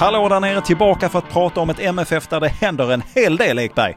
Hallå där nere tillbaka för att prata om ett MFF där det händer en hel del Ekberg.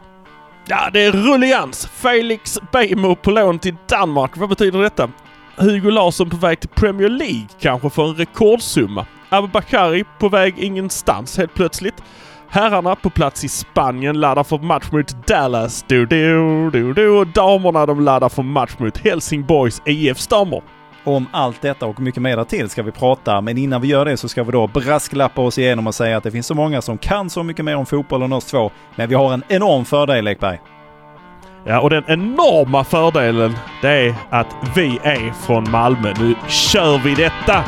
Ja, det är rullians. Felix Beijmo på lån till Danmark. Vad betyder detta? Hugo Larsson på väg till Premier League kanske för en rekordsumma. Abubakari på väg ingenstans helt plötsligt. Herrarna på plats i Spanien laddar för match mot Dallas. Du, du, du, du. Och damerna de laddar för match mot Helsingborgs e IFs damer. Om allt detta och mycket mer till ska vi prata, men innan vi gör det så ska vi då brasklappa oss igenom och säga att det finns så många som kan så mycket mer om fotboll än oss två. Men vi har en enorm fördel Ekberg. Ja, och den enorma fördelen det är att vi är från Malmö. Nu kör vi detta!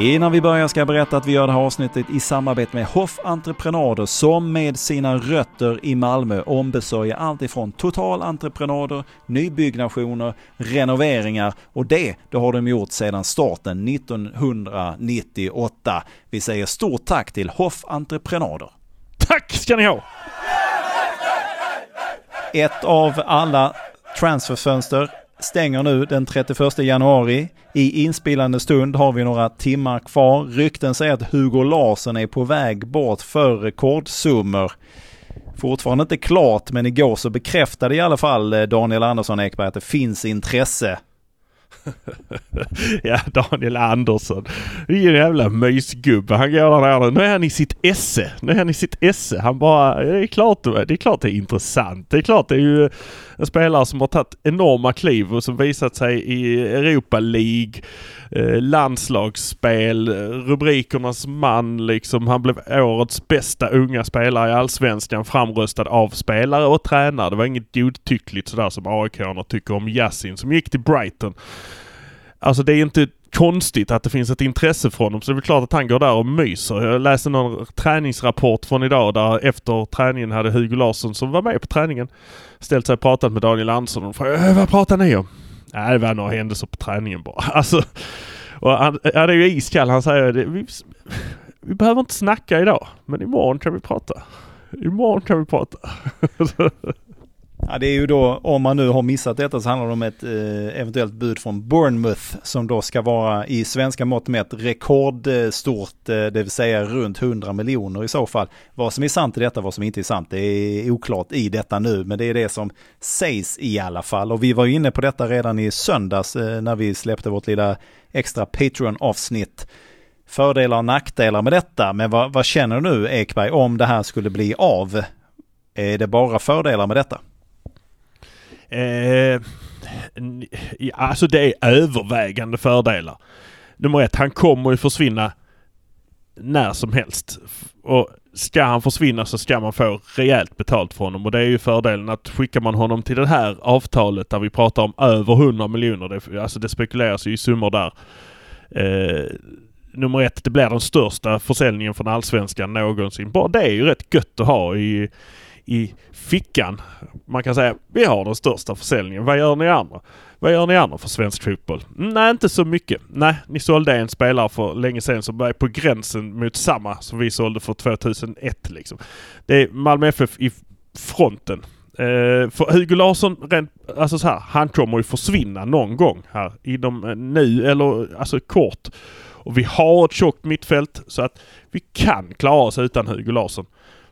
Innan vi börjar ska jag berätta att vi gör det här avsnittet i samarbete med Hoff Entreprenader som med sina rötter i Malmö ombesörjer allt ifrån totalentreprenader, nybyggnationer, renoveringar och det, det har de gjort sedan starten 1998. Vi säger stort tack till Hoff Entreprenader. Tack ska ni ha! Ett av alla transferfönster stänger nu den 31 januari. I inspelande stund har vi några timmar kvar. Rykten säger att Hugo Larsson är på väg bort för rekordsummor. Fortfarande inte klart, men igår så bekräftade i alla fall eh, Daniel Andersson Ekberg att det finns intresse. ja, Daniel Andersson. Det är en jävla mysgubbe. Han går där nere. Nu är han i sitt esse. Nu är han i sitt esse. Han bara, det är klart det är, klart det är intressant. Det är klart det är ju en spelare som har tagit enorma kliv och som visat sig i Europa League, eh, landslagsspel, rubrikernas man liksom. Han blev årets bästa unga spelare i Allsvenskan framröstad av spelare och tränare. Det var inget godtyckligt sådär som aik tycker om Yassin som gick till Brighton. Alltså det är inte konstigt att det finns ett intresse från honom så det är väl klart att han går där och myser. Jag läste någon träningsrapport från idag där efter träningen hade Hugo Larsson som var med på träningen ställt sig och pratat med Daniel Andersson och frågade äh, vad pratar ni om? Nej det var några händelser på träningen bara. Alltså, och han, ja, det är ju iskall. Han säger vi, vi behöver inte snacka idag men imorgon kan vi prata. Imorgon kan vi prata. Ja, det är ju då, om man nu har missat detta så handlar det om ett eh, eventuellt bud från Bournemouth som då ska vara i svenska mått mätt rekordstort, eh, det vill säga runt 100 miljoner i så fall. Vad som är sant i detta, vad som inte är sant, det är oklart i detta nu, men det är det som sägs i alla fall. Och vi var inne på detta redan i söndags eh, när vi släppte vårt lilla extra Patreon-avsnitt fördelar och nackdelar med detta. Men vad, vad känner du nu Ekberg om det här skulle bli av? Är det bara fördelar med detta? Eh, alltså det är övervägande fördelar. Nummer ett, han kommer ju försvinna när som helst. Och ska han försvinna så ska man få rejält betalt för honom och det är ju fördelen att skickar man honom till det här avtalet där vi pratar om över 100 miljoner, det, alltså det spekuleras ju i summor där. Eh, nummer ett, det blir den största försäljningen från Allsvenskan någonsin. Bara det är ju rätt gött att ha i, i fickan. Man kan säga vi har den största försäljningen. Vad gör ni andra? Vad gör ni andra för svensk fotboll? Mm, nej, inte så mycket. Nej, ni sålde en spelare för länge sedan som var på gränsen mot samma som vi sålde för 2001 liksom. Det är Malmö FF i fronten. Eh, för Hugo Larsson, rent, alltså så här, han kommer ju försvinna någon gång här inom eh, nu eller alltså kort. Och vi har ett tjockt mittfält så att vi kan klara oss utan Hugo Larsson.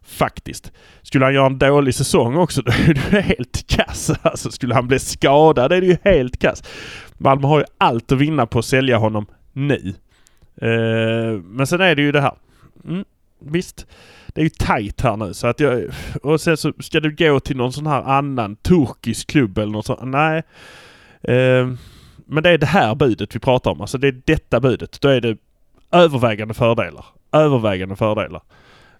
Faktiskt. Skulle han göra en dålig säsong också då är det helt kass. Alltså skulle han bli skadad är det ju helt kass. Malmö har ju allt att vinna på att sälja honom nu. Eh, men sen är det ju det här. Mm, visst. Det är ju tight här nu så att jag... Och sen så ska du gå till någon sån här annan turkisk klubb eller något sånt. Nej. Eh, men det är det här budet vi pratar om. Alltså det är detta budet. Då är det övervägande fördelar. Övervägande fördelar.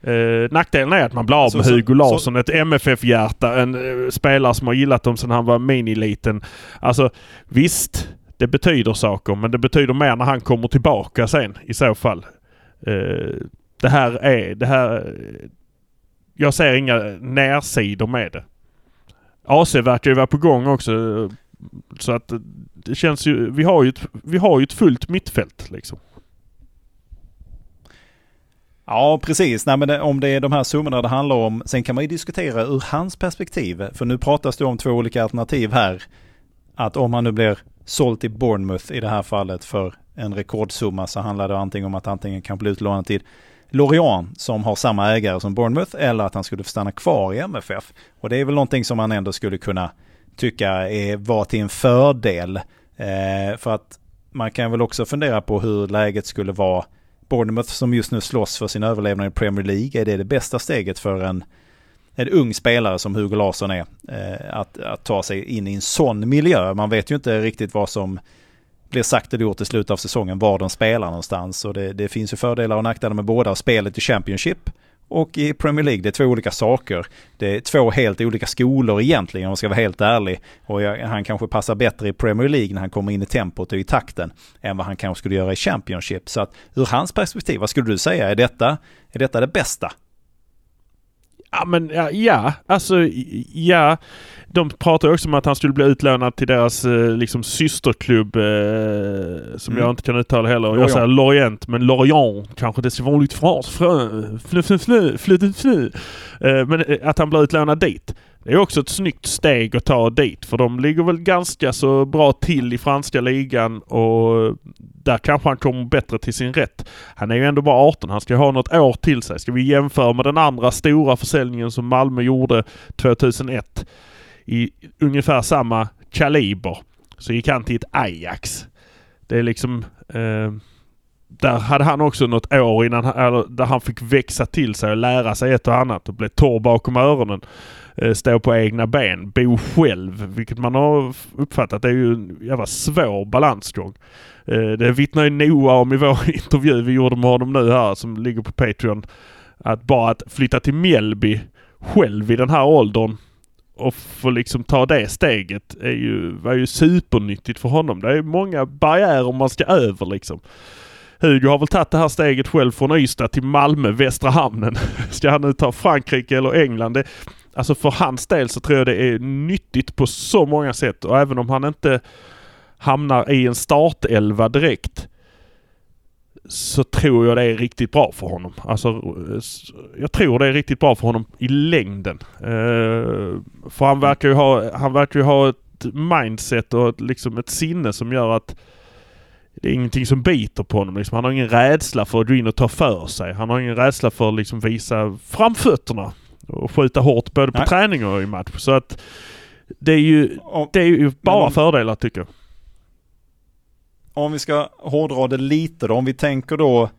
Uh, nackdelen är att man blir av med så, Hugo Larsson, så, ett MFF-hjärta, en uh, spelare som har gillat dem sedan han var miniliten. Alltså visst, det betyder saker men det betyder mer när han kommer tillbaka sen i så fall. Eh, det här är, det här... Jag ser inga närsidor med det. AC verkar ju vara på gång också. Så att det känns ju, vi har ju ett, vi har ju ett fullt mittfält liksom. Ja, precis. Nej, men om det är de här summorna det handlar om. Sen kan man ju diskutera ur hans perspektiv. För nu pratas det om två olika alternativ här. Att om han nu blir såld till Bournemouth i det här fallet för en rekordsumma så handlar det antingen om att antingen kan bli utlånad till Lorient som har samma ägare som Bournemouth eller att han skulle få stanna kvar i MFF. Och det är väl någonting som man ändå skulle kunna tycka är, var till en fördel. Eh, för att man kan väl också fundera på hur läget skulle vara Bournemouth som just nu slåss för sin överlevnad i Premier League. Är det det bästa steget för en, en ung spelare som Hugo Larsson är? Eh, att, att ta sig in i en sån miljö. Man vet ju inte riktigt vad som blir sagt och gjort i slutet av säsongen, var de spelar någonstans. Och det, det finns ju fördelar och nackdelar med båda. Spelet i Championship och i Premier League. Det är två olika saker. Det är två helt olika skolor egentligen om jag ska vara helt ärlig. Och jag, han kanske passar bättre i Premier League när han kommer in i tempot och i takten än vad han kanske skulle göra i Championship. Så att ur hans perspektiv, vad skulle du säga? Är detta, är detta det bästa? Ja men ja, ja, alltså ja. De pratar också om att han skulle bli utlånad till deras eh, liksom systerklubb eh, som mm. jag inte kan uttala heller. Lorient. Jag säger Lorient men Lorient kanske det flu, flu. Eh, men eh, att han blir utlånad dit. Det är också ett snyggt steg att ta dit för de ligger väl ganska så bra till i franska ligan och där kanske han kommer bättre till sin rätt. Han är ju ändå bara 18. Han ska ha något år till sig. Ska vi jämföra med den andra stora försäljningen som Malmö gjorde 2001 i ungefär samma kaliber så gick han till ett Ajax. Det är liksom... Eh, där hade han också något år innan, han, där han fick växa till sig och lära sig ett och annat och bli torr bakom öronen. Eh, stå på egna ben, bo själv, vilket man har uppfattat är ju en jävla svår balansgång. Eh, det vittnar ju Noah om i vår intervju vi gjorde med honom nu här som ligger på Patreon. Att bara att flytta till Mjällby själv i den här åldern och få liksom ta det steget är ju, var ju supernyttigt för honom. Det är många barriärer man ska över liksom. Hugo har väl tagit det här steget själv från Ystad till Malmö, Västra Hamnen. Ska han nu ta Frankrike eller England? Det, alltså för hans del så tror jag det är nyttigt på så många sätt och även om han inte hamnar i en startelva direkt så tror jag det är riktigt bra för honom. Alltså, jag tror det är riktigt bra för honom i längden. Uh, för han verkar ju ha, han verkar ju ha ett mindset och ett, liksom ett sinne som gör att det är ingenting som biter på honom. Liksom. Han har ingen rädsla för att gå in och ta för sig. Han har ingen rädsla för att liksom visa framfötterna och skjuta hårt både på Nej. träning och i match. Så att det är ju, det är ju bara om, fördelar tycker jag. Om vi ska hårdra det lite då. Om vi tänker då,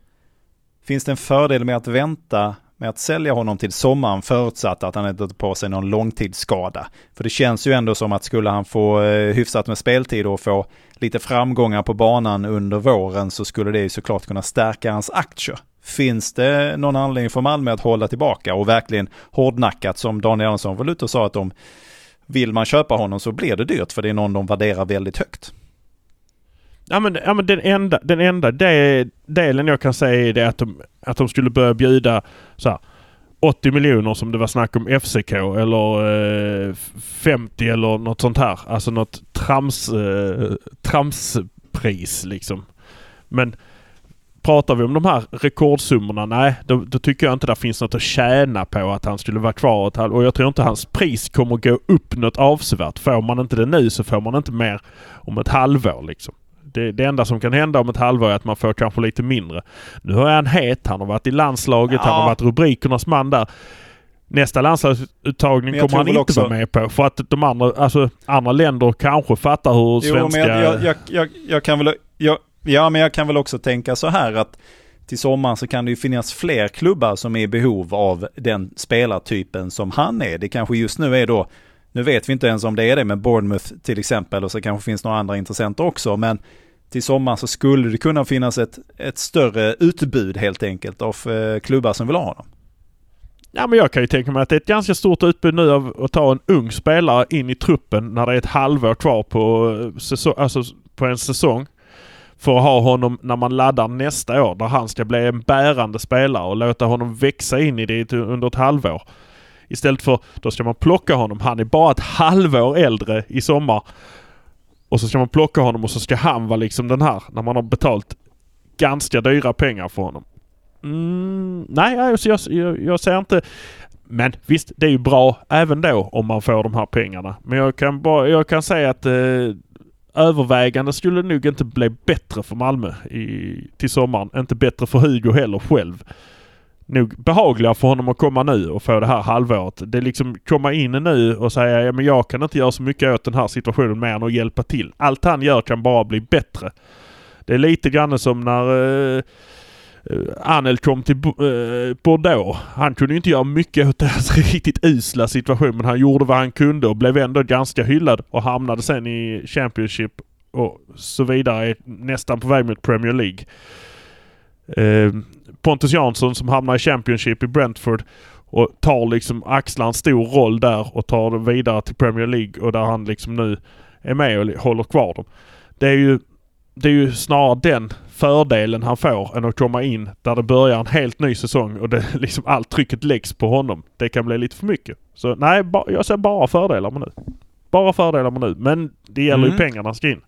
finns det en fördel med att vänta med att sälja honom till sommaren förutsatt att han inte tar på sig någon långtidsskada. För det känns ju ändå som att skulle han få eh, hyfsat med speltid och få lite framgångar på banan under våren så skulle det ju såklart kunna stärka hans aktier. Finns det någon anledning för Malmö att hålla tillbaka och verkligen hårdnackat som Daniel Andersson var ute och sa att om vill man köpa honom så blir det dyrt för det är någon de värderar väldigt högt. Ja men, ja, men den enda, den enda de, delen jag kan säga är det att de, att de skulle börja bjuda så här, 80 miljoner som det var snack om FCK eller eh, 50 eller något sånt här. Alltså något trams, eh, tramspris liksom. Men pratar vi om de här rekordsummorna, nej då, då, tycker jag inte det finns något att tjäna på att han skulle vara kvar ett halvår. Och jag tror inte hans pris kommer gå upp något avsevärt. Får man inte det nu så får man inte mer om ett halvår liksom. Det, det enda som kan hända om ett halvår är att man får kanske lite mindre. Nu är han het. Han har varit i landslaget. Ja. Han har varit rubrikernas man där. Nästa landslagsuttagning kommer han inte också... vara med på. För att de andra, alltså, andra länder kanske fattar hur jo, svenska... Men jag, jag, jag, jag kan väl... Ja, men jag kan väl också tänka så här att till sommaren så kan det ju finnas fler klubbar som är i behov av den spelartypen som han är. Det kanske just nu är då nu vet vi inte ens om det är det med Bournemouth till exempel och så kanske finns några andra intressenter också. Men till sommaren så skulle det kunna finnas ett, ett större utbud helt enkelt av eh, klubbar som vill ha honom. Ja men jag kan ju tänka mig att det är ett ganska stort utbud nu av att ta en ung spelare in i truppen när det är ett halvår kvar på, eh, säsong, alltså, på en säsong för att ha honom när man laddar nästa år där han ska bli en bärande spelare och låta honom växa in i det under ett halvår. Istället för, då ska man plocka honom. Han är bara ett halvår äldre i sommar. Och så ska man plocka honom och så ska han vara liksom den här när man har betalt ganska dyra pengar för honom. Mm, nej, alltså jag, jag, jag ser inte... Men visst, det är ju bra även då om man får de här pengarna. Men jag kan, bara, jag kan säga att eh, övervägande skulle nog inte bli bättre för Malmö i, till sommaren. Inte bättre för Hugo heller själv. Nog behagligare för honom att komma nu och få det här halvåret. Det är liksom komma in nu och säga ja men jag kan inte göra så mycket åt den här situationen mer än att hjälpa till. Allt han gör kan bara bli bättre. Det är lite grann som när eh, eh Anel kom till eh, Bordeaux. Han kunde ju inte göra mycket åt deras riktigt usla situation men han gjorde vad han kunde och blev ändå ganska hyllad och hamnade sen i Championship och så vidare. Nästan på väg mot Premier League. Uh, Pontus Jansson som hamnar i Championship i Brentford och tar liksom axlar en stor roll där och tar det vidare till Premier League och där han liksom nu är med och håller kvar dem. Det är ju, det är ju snarare den fördelen han får än att komma in där det börjar en helt ny säsong och det liksom allt trycket läggs på honom. Det kan bli lite för mycket. Så nej, jag ser bara fördelar med nu. Bara fördelar med nu. Men det gäller mm. ju pengarna ska in.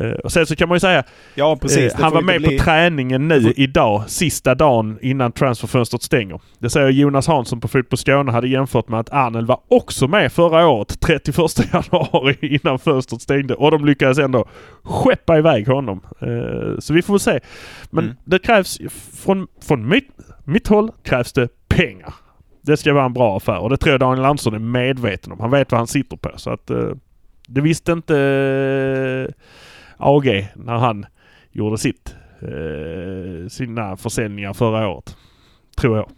Uh, och sen så kan man ju säga, ja, precis, uh, han var med bli... på träningen nu idag, sista dagen innan transferfönstret stänger. Det säger Jonas Hansson på Fotboll Skåne hade jämfört med att Arnel var också med förra året, 31 januari innan fönstret stängde. Och de lyckades ändå skeppa iväg honom. Uh, så vi får väl se. Men mm. det krävs, från, från mitt, mitt håll krävs det pengar. Det ska vara en bra affär och det tror jag Daniel Andersson är medveten om. Han vet vad han sitter på så att det visste inte AG när han gjorde sitt, eh, sina försäljningar förra året. Tror jag.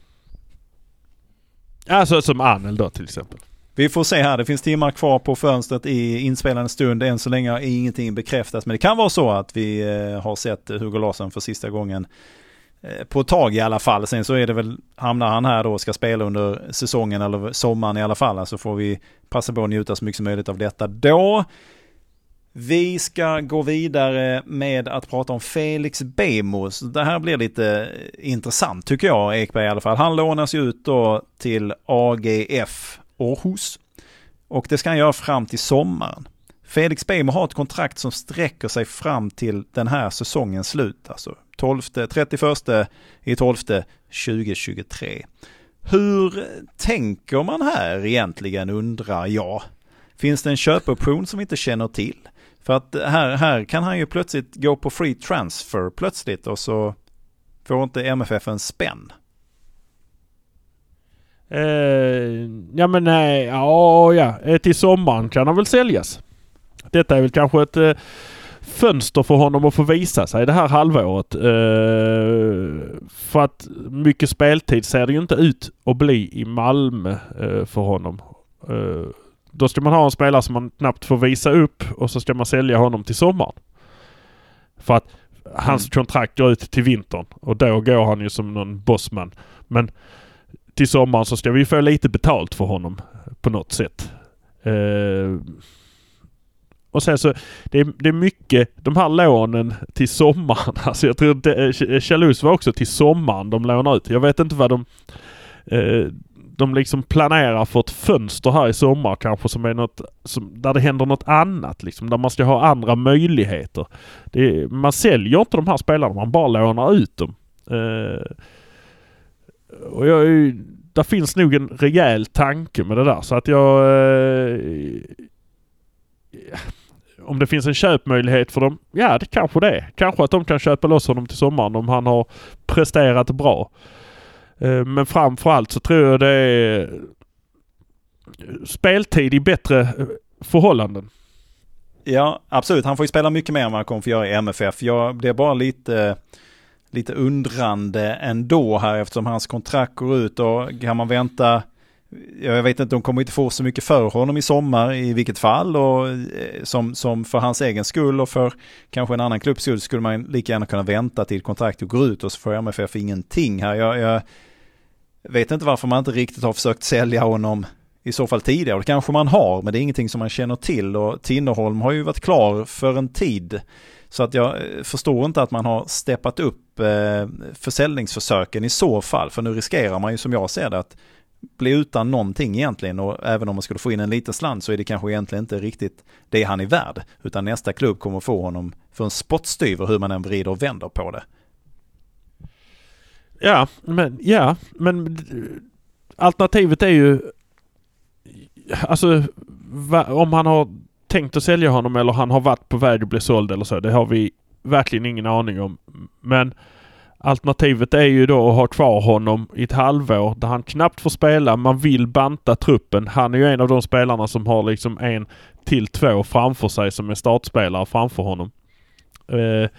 Alltså som Anel då till exempel. Vi får se här, det finns timmar kvar på fönstret i inspelande stund. Än så länge har ingenting bekräftats. Men det kan vara så att vi eh, har sett Hugo Larsson för sista gången eh, på ett tag i alla fall. Sen så är det väl, hamnar han här då och ska spela under säsongen eller sommaren i alla fall. Så alltså får vi passa på att njuta så mycket som möjligt av detta då. Vi ska gå vidare med att prata om Felix Bemos. Det här blir lite intressant tycker jag, Ekberg i alla fall. Han lånas ju ut då till AGF Århus. Och det ska han göra fram till sommaren. Felix Bemo har ett kontrakt som sträcker sig fram till den här säsongens slut. Alltså 12, 31 i 12 2023. Hur tänker man här egentligen undrar jag? Finns det en köpoption som vi inte känner till? För att här, här kan han ju plötsligt gå på free transfer plötsligt och så får inte MFF en spänn. Eh, ja men nej, ja, ja eh, till sommaren kan han väl säljas. Detta är väl kanske ett eh, fönster för honom att få visa sig det här halvåret. Eh, för att mycket speltid ser det ju inte ut att bli i Malmö eh, för honom. Då ska man ha en spelare som man knappt får visa upp och så ska man sälja honom till sommaren. För att hans mm. kontrakt går ut till vintern och då går han ju som någon bossman. Men till sommaren så ska vi få lite betalt för honom på något sätt. Uh, och sen så, det är, det är mycket, de här lånen till sommaren. Alltså jag tror Chalus var också till sommaren de lånar ut. Jag vet inte vad de... Uh, de liksom planerar för ett fönster här i sommar kanske som är något, som, där det händer något annat liksom. Där man ska ha andra möjligheter. Det, man säljer inte de här spelarna, man bara lånar ut dem. Eh, och jag, är där finns nog en rejäl tanke med det där så att jag... Eh, om det finns en köpmöjlighet för dem? Ja, det kanske det är. Kanske att de kan köpa loss honom till sommaren om han har presterat bra. Eh, men framförallt så tror jag det är speltid i bättre eh, förhållanden. Ja, absolut. Han får ju spela mycket mer än vad han kommer få göra i MFF. Jag blir bara lite, lite undrande ändå här eftersom hans kontrakt går ut och kan man vänta jag vet inte, de kommer inte få så mycket för honom i sommar i vilket fall och eh, som, som för hans egen skull och för kanske en annan klubbs skull skulle man lika gärna kunna vänta till kontraktet går ut och så får MFF ingenting här. Jag, jag vet inte varför man inte riktigt har försökt sälja honom i så fall tidigare. Det kanske man har, men det är ingenting som man känner till. Och Tinnerholm har ju varit klar för en tid. Så att jag eh, förstår inte att man har steppat upp eh, försäljningsförsöken i så fall. För nu riskerar man ju som jag ser det att bli utan någonting egentligen. Och även om man skulle få in en liten slant så är det kanske egentligen inte riktigt det han är värd. Utan nästa klubb kommer få honom för en spottstyver hur man än vrider och vänder på det. Ja, men, ja, men alternativet är ju... Alltså, va, om han har tänkt att sälja honom eller han har varit på väg att bli såld eller så. Det har vi verkligen ingen aning om. Men alternativet är ju då att ha kvar honom i ett halvår där han knappt får spela. Man vill banta truppen. Han är ju en av de spelarna som har liksom en till två framför sig som är startspelare framför honom. Eh,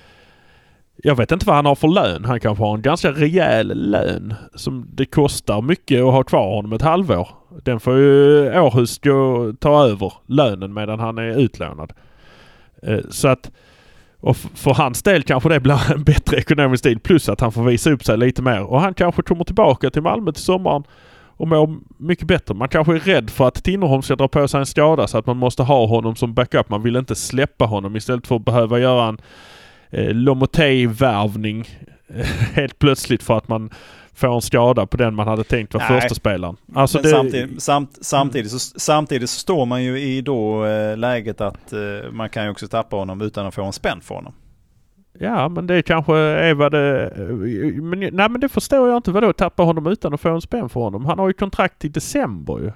jag vet inte vad han har för lön. Han kanske har en ganska rejäl lön. Som det kostar mycket att ha kvar honom ett halvår. Den får ju Århus gå, ta över lönen medan han är utlånad. Eh, så att och för hans del kanske det blir en bättre ekonomisk stil plus att han får visa upp sig lite mer. Och han kanske kommer tillbaka till Malmö till sommaren och mår mycket bättre. Man kanske är rädd för att Tinnerholm ska dra på sig en skada så att man måste ha honom som backup. Man vill inte släppa honom istället för att behöva göra en eh, Lomotey-värvning eh, helt plötsligt för att man får en skada på den man hade tänkt var första spelaren. Alltså det... samtidigt, samt, samtidigt, så, samtidigt så står man ju i då eh, läget att eh, man kan ju också tappa honom utan att få en spänn för honom. Ja men det kanske är vad det... Men, nej men det förstår jag inte. Vadå tappa honom utan att få en spänn för honom? Han har ju kontrakt i december ju.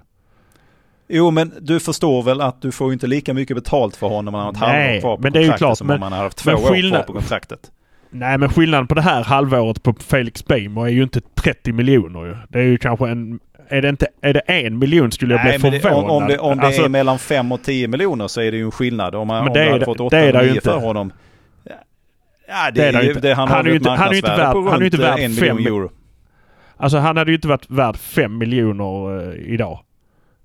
Jo men du förstår väl att du får inte lika mycket betalt för honom om han har ett halvår kvar på men det är ju klart, som men, om han har haft två år kvar på kontraktet. Nej men skillnaden på det här halvåret på Felix Beijmo är ju inte 30 miljoner ju. Det är ju kanske en... Är det inte... Är det en miljon skulle jag Nej, bli förvånad. Det, om, om, det, om det alltså, är mellan 5 och 10 miljoner så är det ju en skillnad. Om, man, men det om du hade fått 8 eller 9 för honom. Ja, det, det, är, det, det han, han har ju inte, han är inte värd, på är inte värd en miljon euro. Alltså han hade ju inte varit värd 5 miljoner uh, idag.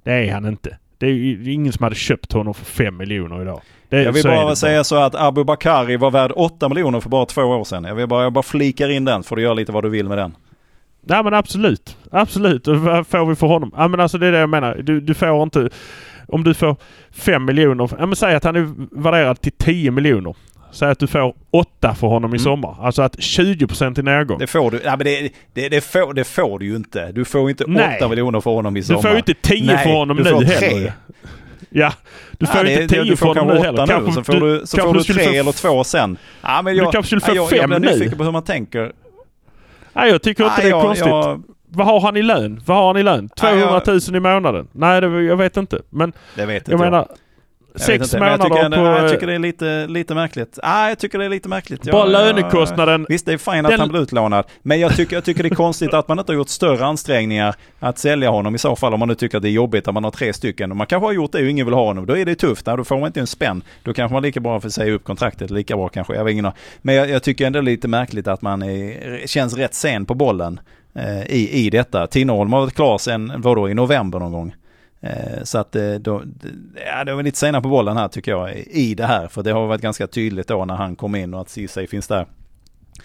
Det är han inte. Det är ju ingen som hade köpt honom för 5 miljoner idag. Det, jag vill bara säga så att Abu Bakari var värd 8 miljoner för bara två år sedan. Jag vill bara, jag bara flikar in den, får du göra lite vad du vill med den. Nej men absolut. Absolut. vad får vi för honom? Ja men alltså det är det jag menar. Du, du får inte... Om du får 5 miljoner. Ja men säg att han är värderad till 10 miljoner. Säg att du får 8 för honom i mm. sommar. Alltså att 20% i nedgång. Det får du. Ja, men det, det, det, får, det får du ju inte. Du får inte 8 Nej. miljoner för honom i sommar. Du får ju inte 10 Nej, för honom nu heller. Ja, du får ja, inte 10 från honom nu heller. Kanske, så får du, så får du 3 eller 2 sen. Ja, men jag, du kanske skulle få 5 jag, jag blir nyfiken på hur man tänker. Nej, jag tycker inte ja, det är jag, konstigt. Jag, vad har han i lön? Vad har han i lön? 200 000 i månaden? Nej, det, jag vet inte. Men det vet jag, jag menar, Sex månader jag tycker, på... Jag tycker det är lite, lite märkligt. Ah, jag tycker det är lite märkligt. Bara jag, lönekostnaden. visst, det är fint att den... han blir utlånad. Men jag tycker, jag tycker det är konstigt att man inte har gjort större ansträngningar att sälja honom i så fall. Om man nu tycker att det är jobbigt att man har tre stycken. Man kanske har gjort det och ingen vill ha honom. Då är det tufft. Då får man inte en spänn. Då kanske man lika bra får säga upp kontraktet. Lika bra kanske. Jag vet ingen Men jag, jag tycker ändå lite märkligt att man är, känns rätt sen på bollen eh, i, i detta. Tinnerholm har varit klar sen, vadå, i november någon gång. Eh, så att eh, då, ja, det var lite sena på bollen här tycker jag i det här. För det har varit ganska tydligt då när han kom in och att Ceesay finns där.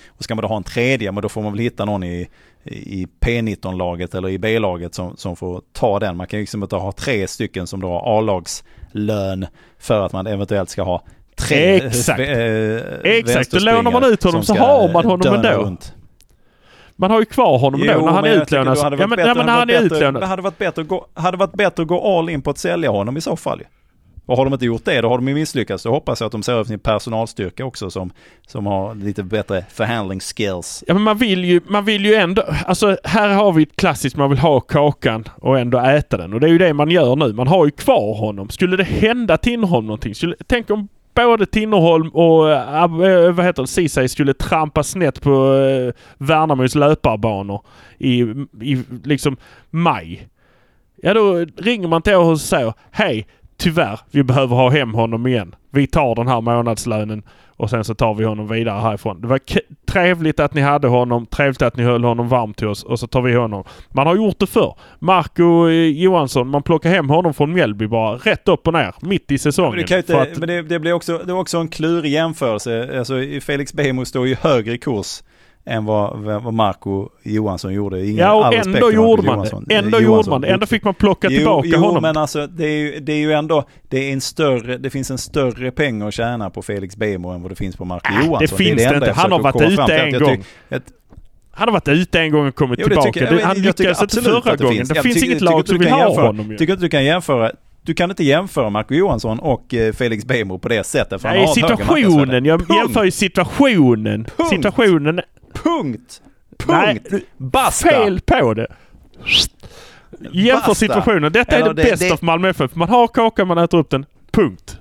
Och ska man då ha en tredje, men då får man väl hitta någon i, i P19-laget eller i B-laget som, som får ta den. Man kan ju liksom inte ha tre stycken som då har A-lagslön för att man eventuellt ska ha tre Exakt! Äh, Exakt, då lånar man ut honom så har man honom ändå. Runt. Man har ju kvar honom jo, då när han är utlånad. Ja, men, ja, men när han är utlånad. Det hade varit, bättre att gå, hade varit bättre att gå all in på att sälja honom i så fall. Och har de inte gjort det, då har de ju misslyckats. Då hoppas jag att de ser över sin personalstyrka också som, som har lite bättre förhandlingsskills. Ja men man vill ju, man vill ju ändå, alltså här har vi ett klassiskt, man vill ha kakan och ändå äta den. Och det är ju det man gör nu. Man har ju kvar honom. Skulle det hända Tinnerholm någonting, skulle, tänk om både Tinnerholm och äh, vad heter det, Ceesay skulle trampa snett på äh, Värnamos löparbanor i, i liksom maj. Ja då ringer man till oss och säger Hej! Tyvärr, vi behöver ha hem honom igen. Vi tar den här månadslönen och sen så tar vi honom vidare härifrån. Det var trevligt att ni hade honom. Trevligt att ni höll honom varm till oss och så tar vi honom. Man har gjort det förr. Marco eh, Johansson, man plockar hem honom från Mjällby bara rätt upp och ner mitt i säsongen. Men det, inte, att... men det, det blir också, det var också en klurig jämförelse. Alltså Felix Beijmo står ju högre i kurs än vad, vad Marco Johansson gjorde. Ingen, Ja, och ändå gjorde man Johansson. det. Ändå gjorde man det. Ändå fick man plocka Jo, tillbaka jo, honom. men alltså det är, ju, det är ju ändå, det är en större, det finns en större pengar att tjäna på Felix Bemo än vad det finns på Marco Äh, Johansson. det finns det enda inte. Han har varit ute en Jag gång. Han har varit ute en gång och kommit Jo, det tillbaka. tycker jag- Det- han lyckades inte förra det gången. finns. Det finns tycker- inget lag som vill ha jämföra- honom ju. Tycker att du kan jämföra du kan inte jämföra Marco Johansson och eh, Felix Bemo på det sättet. För han Nej, har ett högre situationen. Jag jämför ju situationen. Punkt. Situationen. Punkt! Nej, Punkt! Basta! Fel på det. Jämför situationen. Detta är Eller det det- bästa det- av Malmö FF. Man har kakan, man äter upp den. Punkt.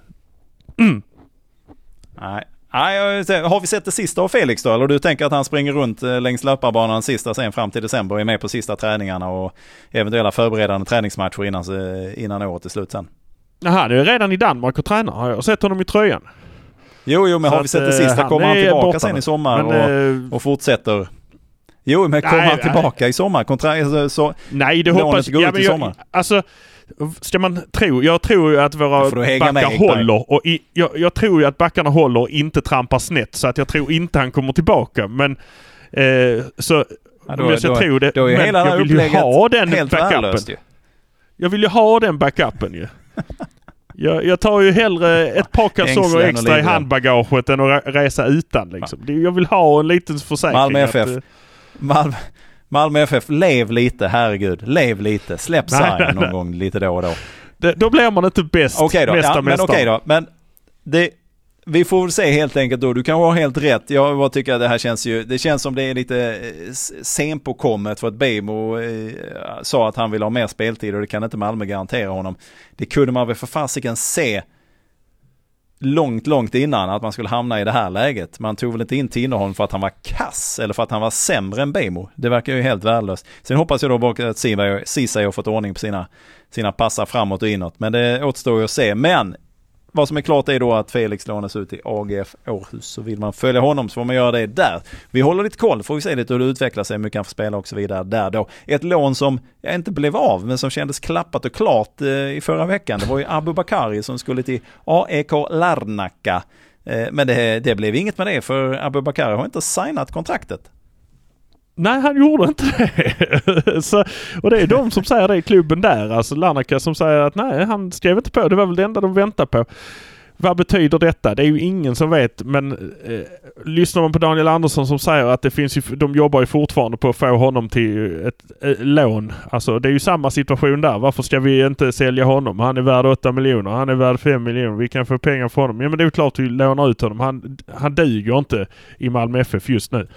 Nej. Nej, ser- har vi sett det sista av Felix då? Eller du tänker att han springer runt eh, längs löparbanan sista sen fram till december och är med på sista träningarna och eventuella förberedande träningsmatcher innan, eh, innan året är slut sen? Jaha, nu är redan i Danmark och tränar. Har jag sett honom i tröjan. Jo, jo, men Så har vi sett det eh, sista? Kommer han tillbaka sen nu. i sommar Men, och, eh, och fortsätter? Jo, men kommer Nej, han nej. tillbaka i sommar? Kontra, så, så, nej, det hoppas går ut men i jag- sommar. Alltså, ska man tro. Jag tror ju att våra med, backar Ekberg. håller. Och i, jag, jag tror ju att backarna håller och inte trampar snett. Så att jag tror inte han kommer tillbaka. Men eh, så... Ja, då- om jag ska då- tro det. då är men hela jag vill ju ha den backupen. ju. Jag vill ju ha den backupen ju. Jag, jag tar ju hellre ett par kalsonger extra i handbagaget än att re- resa utan liksom. Jag vill ha en liten försäkring. Malmö att, FF. eh, Malmö, Malmö FF, lev lite, herregud. Lev lite. Släpp sargen någon gång lite då och då. det, då blir man inte bäst. Okej då, Mesta ja, men mästare. okej då. Men det, vi får väl se helt enkelt då. Du kan ha helt rätt. Jag bara tycker att det här känns ju, det känns som det är lite eh, på senpåkommet för att Bemo eh, sa att han vill ha mer speltid och det kan inte Malmö garantera honom. Det kunde man väl för fasiken se långt, långt innan att man skulle hamna i det här läget. Man tog väl inte in Tinnerholm för att han var kass eller för att han var sämre än Bemo. Det verkar ju helt värdelöst. Sen hoppas jag då bara att Ceesay har fått ordning på sina, sina passar framåt och inåt. Men det återstår ju att se. Men vad som är klart är då att Felix lånas ut till AGF Århus. Så vill man följa honom så får man göra det där. Vi håller lite koll, får vi se lite hur det utvecklar sig, hur mycket han får spela och så vidare där då. Ett lån som jag inte blev av, men som kändes klappat och klart eh, i förra veckan. Det var ju Abu Bakari som skulle till AEK Larnaca. Eh, men det, det blev inget med det, för Abu Bakari har inte signat kontraktet. Nej, han gjorde inte det. så, och det är de som säger det i klubben där. Alltså Larnaca som säger att nej, han skrev inte på. Det var väl det enda de väntade på. Vad betyder detta? Det är ju ingen som vet. Men eh, lyssnar man på Daniel Andersson som säger att det finns ju, de jobbar ju fortfarande på att få honom till ett eh, lån. Alltså det är ju samma situation där. Varför ska vi inte sälja honom? Han är värd 8 miljoner. Han är värd 5 miljoner. Vi kan få pengar för honom. Ja men det är ju klart vi lånar ut honom. Han, han duger inte i Malmö FF just nu.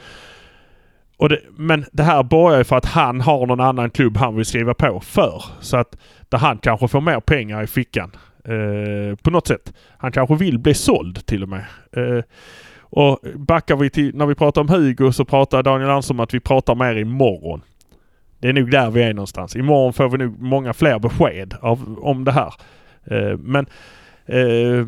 Och det, men det här borgar ju för att han har någon annan klubb han vill skriva på för. Så att där han kanske får mer pengar i fickan. Eh, på något sätt. Han kanske vill bli såld till och med. Eh, och backar vi till, när vi pratar om Hugo så pratar Daniel Andersson om att vi pratar mer imorgon. Det är nog där vi är någonstans. Imorgon får vi nog många fler besked av, om det här. Eh, men eh,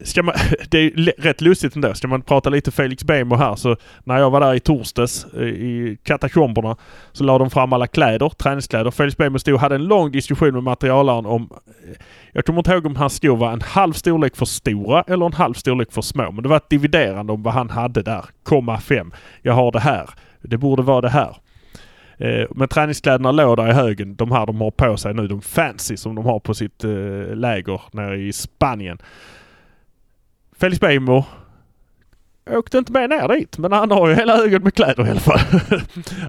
Ska man, det är rätt lustigt ändå. Ska man prata lite Felix Bemo här så när jag var där i torsdags eh, i katakomberna så la de fram alla kläder, träningskläder. Felix Bemo stod och hade en lång diskussion med materialaren om eh, jag kommer inte ihåg om hans skor var en halv storlek för stora eller en halv storlek för små. Men det var ett dividerande om vad han hade där. Komma fem. Jag har det här. Det borde vara det här. Eh, men träningskläderna låg där i högen. De här de har på sig nu. De fancy som de har på sitt läger nere i Spanien. Felix Bejmo åkte inte med ner dit. Men han har ju hela högen med kläder i alla fall.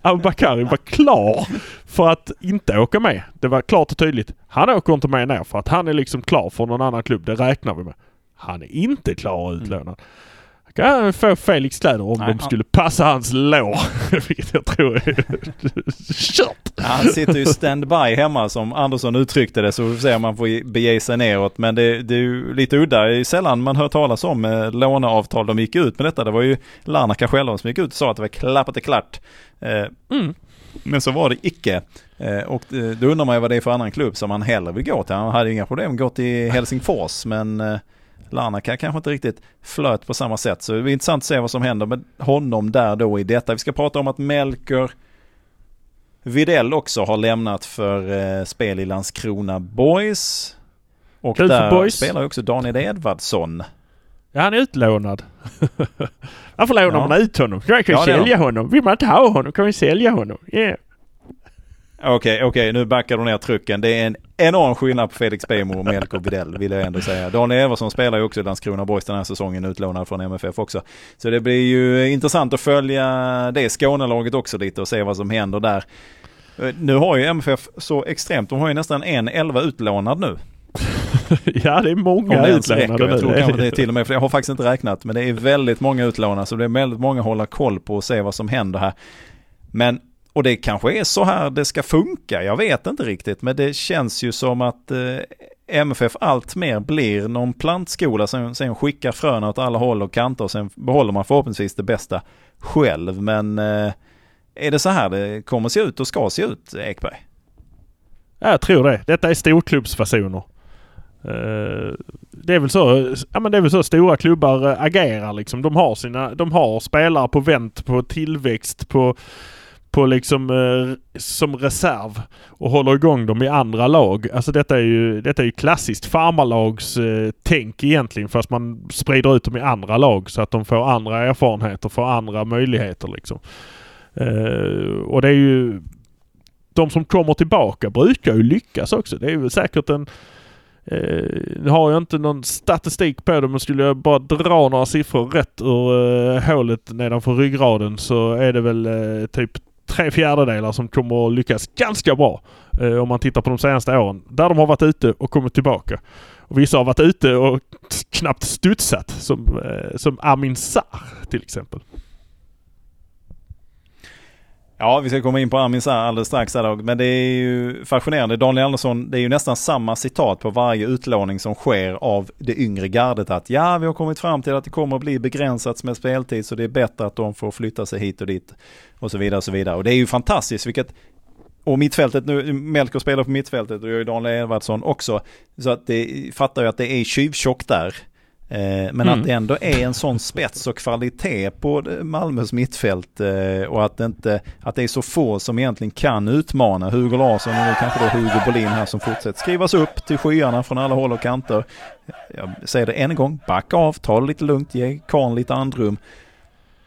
Abubakari var klar för att inte åka med. Det var klart och tydligt. Han åker inte med ner för att han är liksom klar för någon annan klubb. Det räknar vi med. Han är inte klar och utlånad. Han kan få Felix kläder om Nej, de han- skulle passa hans lår. Vilket jag tror är kört. Han sitter ju standby hemma som Andersson uttryckte det så vi får se om man får bege sig neråt. Men det, det är ju lite udda. Det är ju sällan man hör talas om eh, låneavtal. De gick ut med detta. Det var ju Larnaca själva som gick ut och sa att det var klappat och klart. Eh, Mm. Men så var det icke. Eh, och eh, då undrar man ju vad det är för annan klubb som han hellre vill gå till. Han hade inga problem att gå till Helsingfors men Larnaca kanske inte riktigt flöt på samma sätt. Så det blir intressant att se vad som händer med honom där då i detta. Vi ska prata om att Melker Videll också har lämnat för eh, spel i Landskrona Boys. Och Kul där Boys. spelar också Daniel Edvardsson. Ja, han är utlånad. Varför lånar Ja. man ut honom? Kan ju Ja, sälja honom. Vill man inte ha honom kan vi sälja honom. Yeah. Okej, okej, nu backar du ner trucken. Det är en enorm skillnad på Felix Beijmo och Melker Widell vill jag ändå säga. Daniel Everson spelar ju också i Landskrona Boys den här säsongen, utlånad från MFF också. Så det blir ju intressant att följa det Skånelaget också lite och se vad som händer där. Eh, Nu har ju MFF så extremt, de har ju nästan en elva utlånad nu. ja, det är många räcker. utlånade Jag tror nu. kanske det är till och med, för jag har faktiskt inte räknat, men det är väldigt många utlånade så det är väldigt många att hålla koll på och se vad som händer här. Men, och det kanske är så här det ska funka, jag vet inte riktigt, men det känns ju som att eh, MFF allt mer blir någon plantskola som sen skickar frön åt alla håll och kanter och sen behåller man förhoppningsvis det bästa själv. Men eh, är det så här det kommer se ut och ska se ut, Ekberg? Ja, jag tror det. Detta är storklubbsfasoner. Eh, det är väl så, ja men det är väl så stora klubbar eh, agerar liksom. De har sina, de har spelare på vänt, på tillväxt, på, på liksom eh, som reserv och håller igång dem i andra lag. Alltså detta är ju, detta är ju klassiskt farmarlagstänk eh, egentligen fast man sprider ut dem i andra lag så att de får andra erfarenheter, får andra möjligheter liksom. Eh, och det är ju de som kommer tillbaka brukar ju lyckas också. Det är ju säkert en... Eh, nu har jag inte någon statistik på det men skulle jag bara dra några siffror rätt ur eh, hålet nedanför ryggraden så är det väl eh, typ tre fjärdedelar som kommer att lyckas ganska bra. Eh, om man tittar på de senaste åren. Där de har varit ute och kommit tillbaka. Och vissa har varit ute och knappt studsat som, eh, som Amin Sarr till exempel. Ja, vi ska komma in på Amins alldeles strax här. Men det är ju fascinerande. Daniel Andersson, det är ju nästan samma citat på varje utlåning som sker av det yngre gardet. Att ja, vi har kommit fram till att det kommer att bli begränsat med speltid så det är bättre att de får flytta sig hit och dit. Och så vidare och så vidare. Och det är ju fantastiskt vilket och mittfältet nu, Melker spelar på mittfältet och jag är Daniel Edvardsson också. Så att det fattar ju att det är tjuvtjockt där. Eh, Men Mm. att det ändå är en sån spets och kvalitet på Malmös mittfält eh, och att det, inte, att det är så få som egentligen kan utmana Hugo Larsson och nu kanske då Hugo Bolin här som fortsätter skrivas upp till skyarna från alla håll och kanter. Jag säger det en gång, backa av, ta det lite lugnt, ge Karn lite andrum.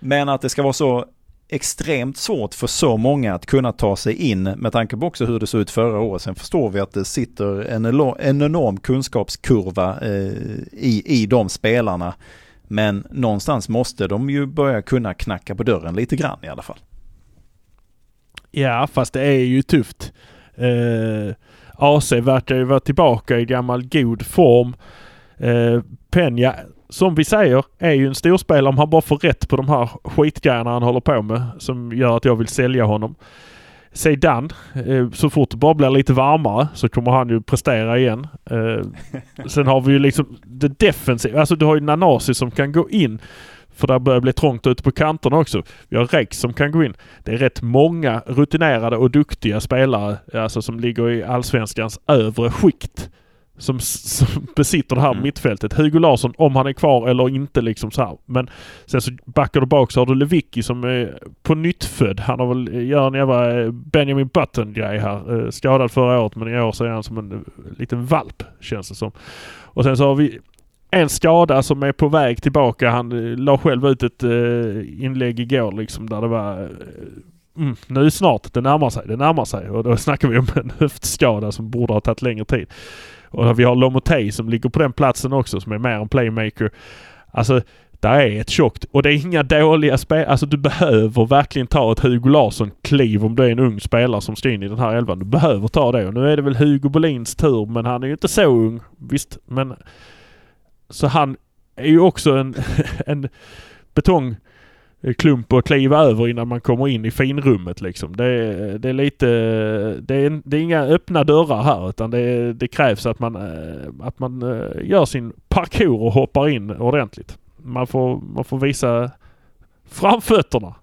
Men att det ska vara så extremt svårt för så många att kunna ta sig in med tanke på också hur det såg ut förra året. Sen förstår vi att det sitter en, en enorm kunskapskurva eh, i, i de spelarna. Men någonstans måste de ju börja kunna knacka på dörren lite grann i alla fall. Ja, fast det är ju tufft. Eh, AC verkar ju vara tillbaka i gammal god form. Eh, Peña, som vi säger, är ju en storspelare om han bara får rätt på de här skitgrejerna han håller på med som gör att jag vill sälja honom. Zeidan, eh, så fort det bara blir lite varmare så kommer han ju prestera igen. Eh, sen har vi ju liksom det defensiva. Alltså du har ju Nanasi som kan gå in. För där börjar bli trångt ute på kanterna också. Vi har Rex som kan gå in. Det är rätt många rutinerade och duktiga spelare alltså som ligger i allsvenskans övre skikt. Som, som besitter det här Mm. mittfältet. Hugo Larsson, om han är kvar eller inte liksom så här. Men sen så backar du bak så har du Lewicki som är på nyttfödd. Han har väl, gör en jävla eh, Benjamin Button-grej här. Eh, Skadad förra året men i år så är han som en eh, liten valp känns det som. Och sen så har vi en skada som är på väg tillbaka. Han eh, la själv ut ett eh, inlägg igår liksom där det var eh, mm, nu snart, det närmar sig, det närmar sig. Och då snackar vi om en höftskada som borde ha tagit längre tid. Och vi har Lomotey som ligger på den platsen också som är mer en playmaker. Alltså, där är ett tjockt och det är inga dåliga spel. Alltså du behöver verkligen ta ett Hugo Larsson-kliv om du är en ung spelare som ska in i den här elvan. Du behöver ta det och nu är det väl Hugo Bolins tur men han är ju inte så ung. Visst, men så han är ju också en, en Eh, klump att kliva över innan man kommer in i finrummet liksom. Det, är- det är lite... Det är, det är inga öppna dörrar här utan det, det krävs att man, eh, att man eh, gör sin parkour och hoppar in ordentligt. Man får, man får visa framfötterna.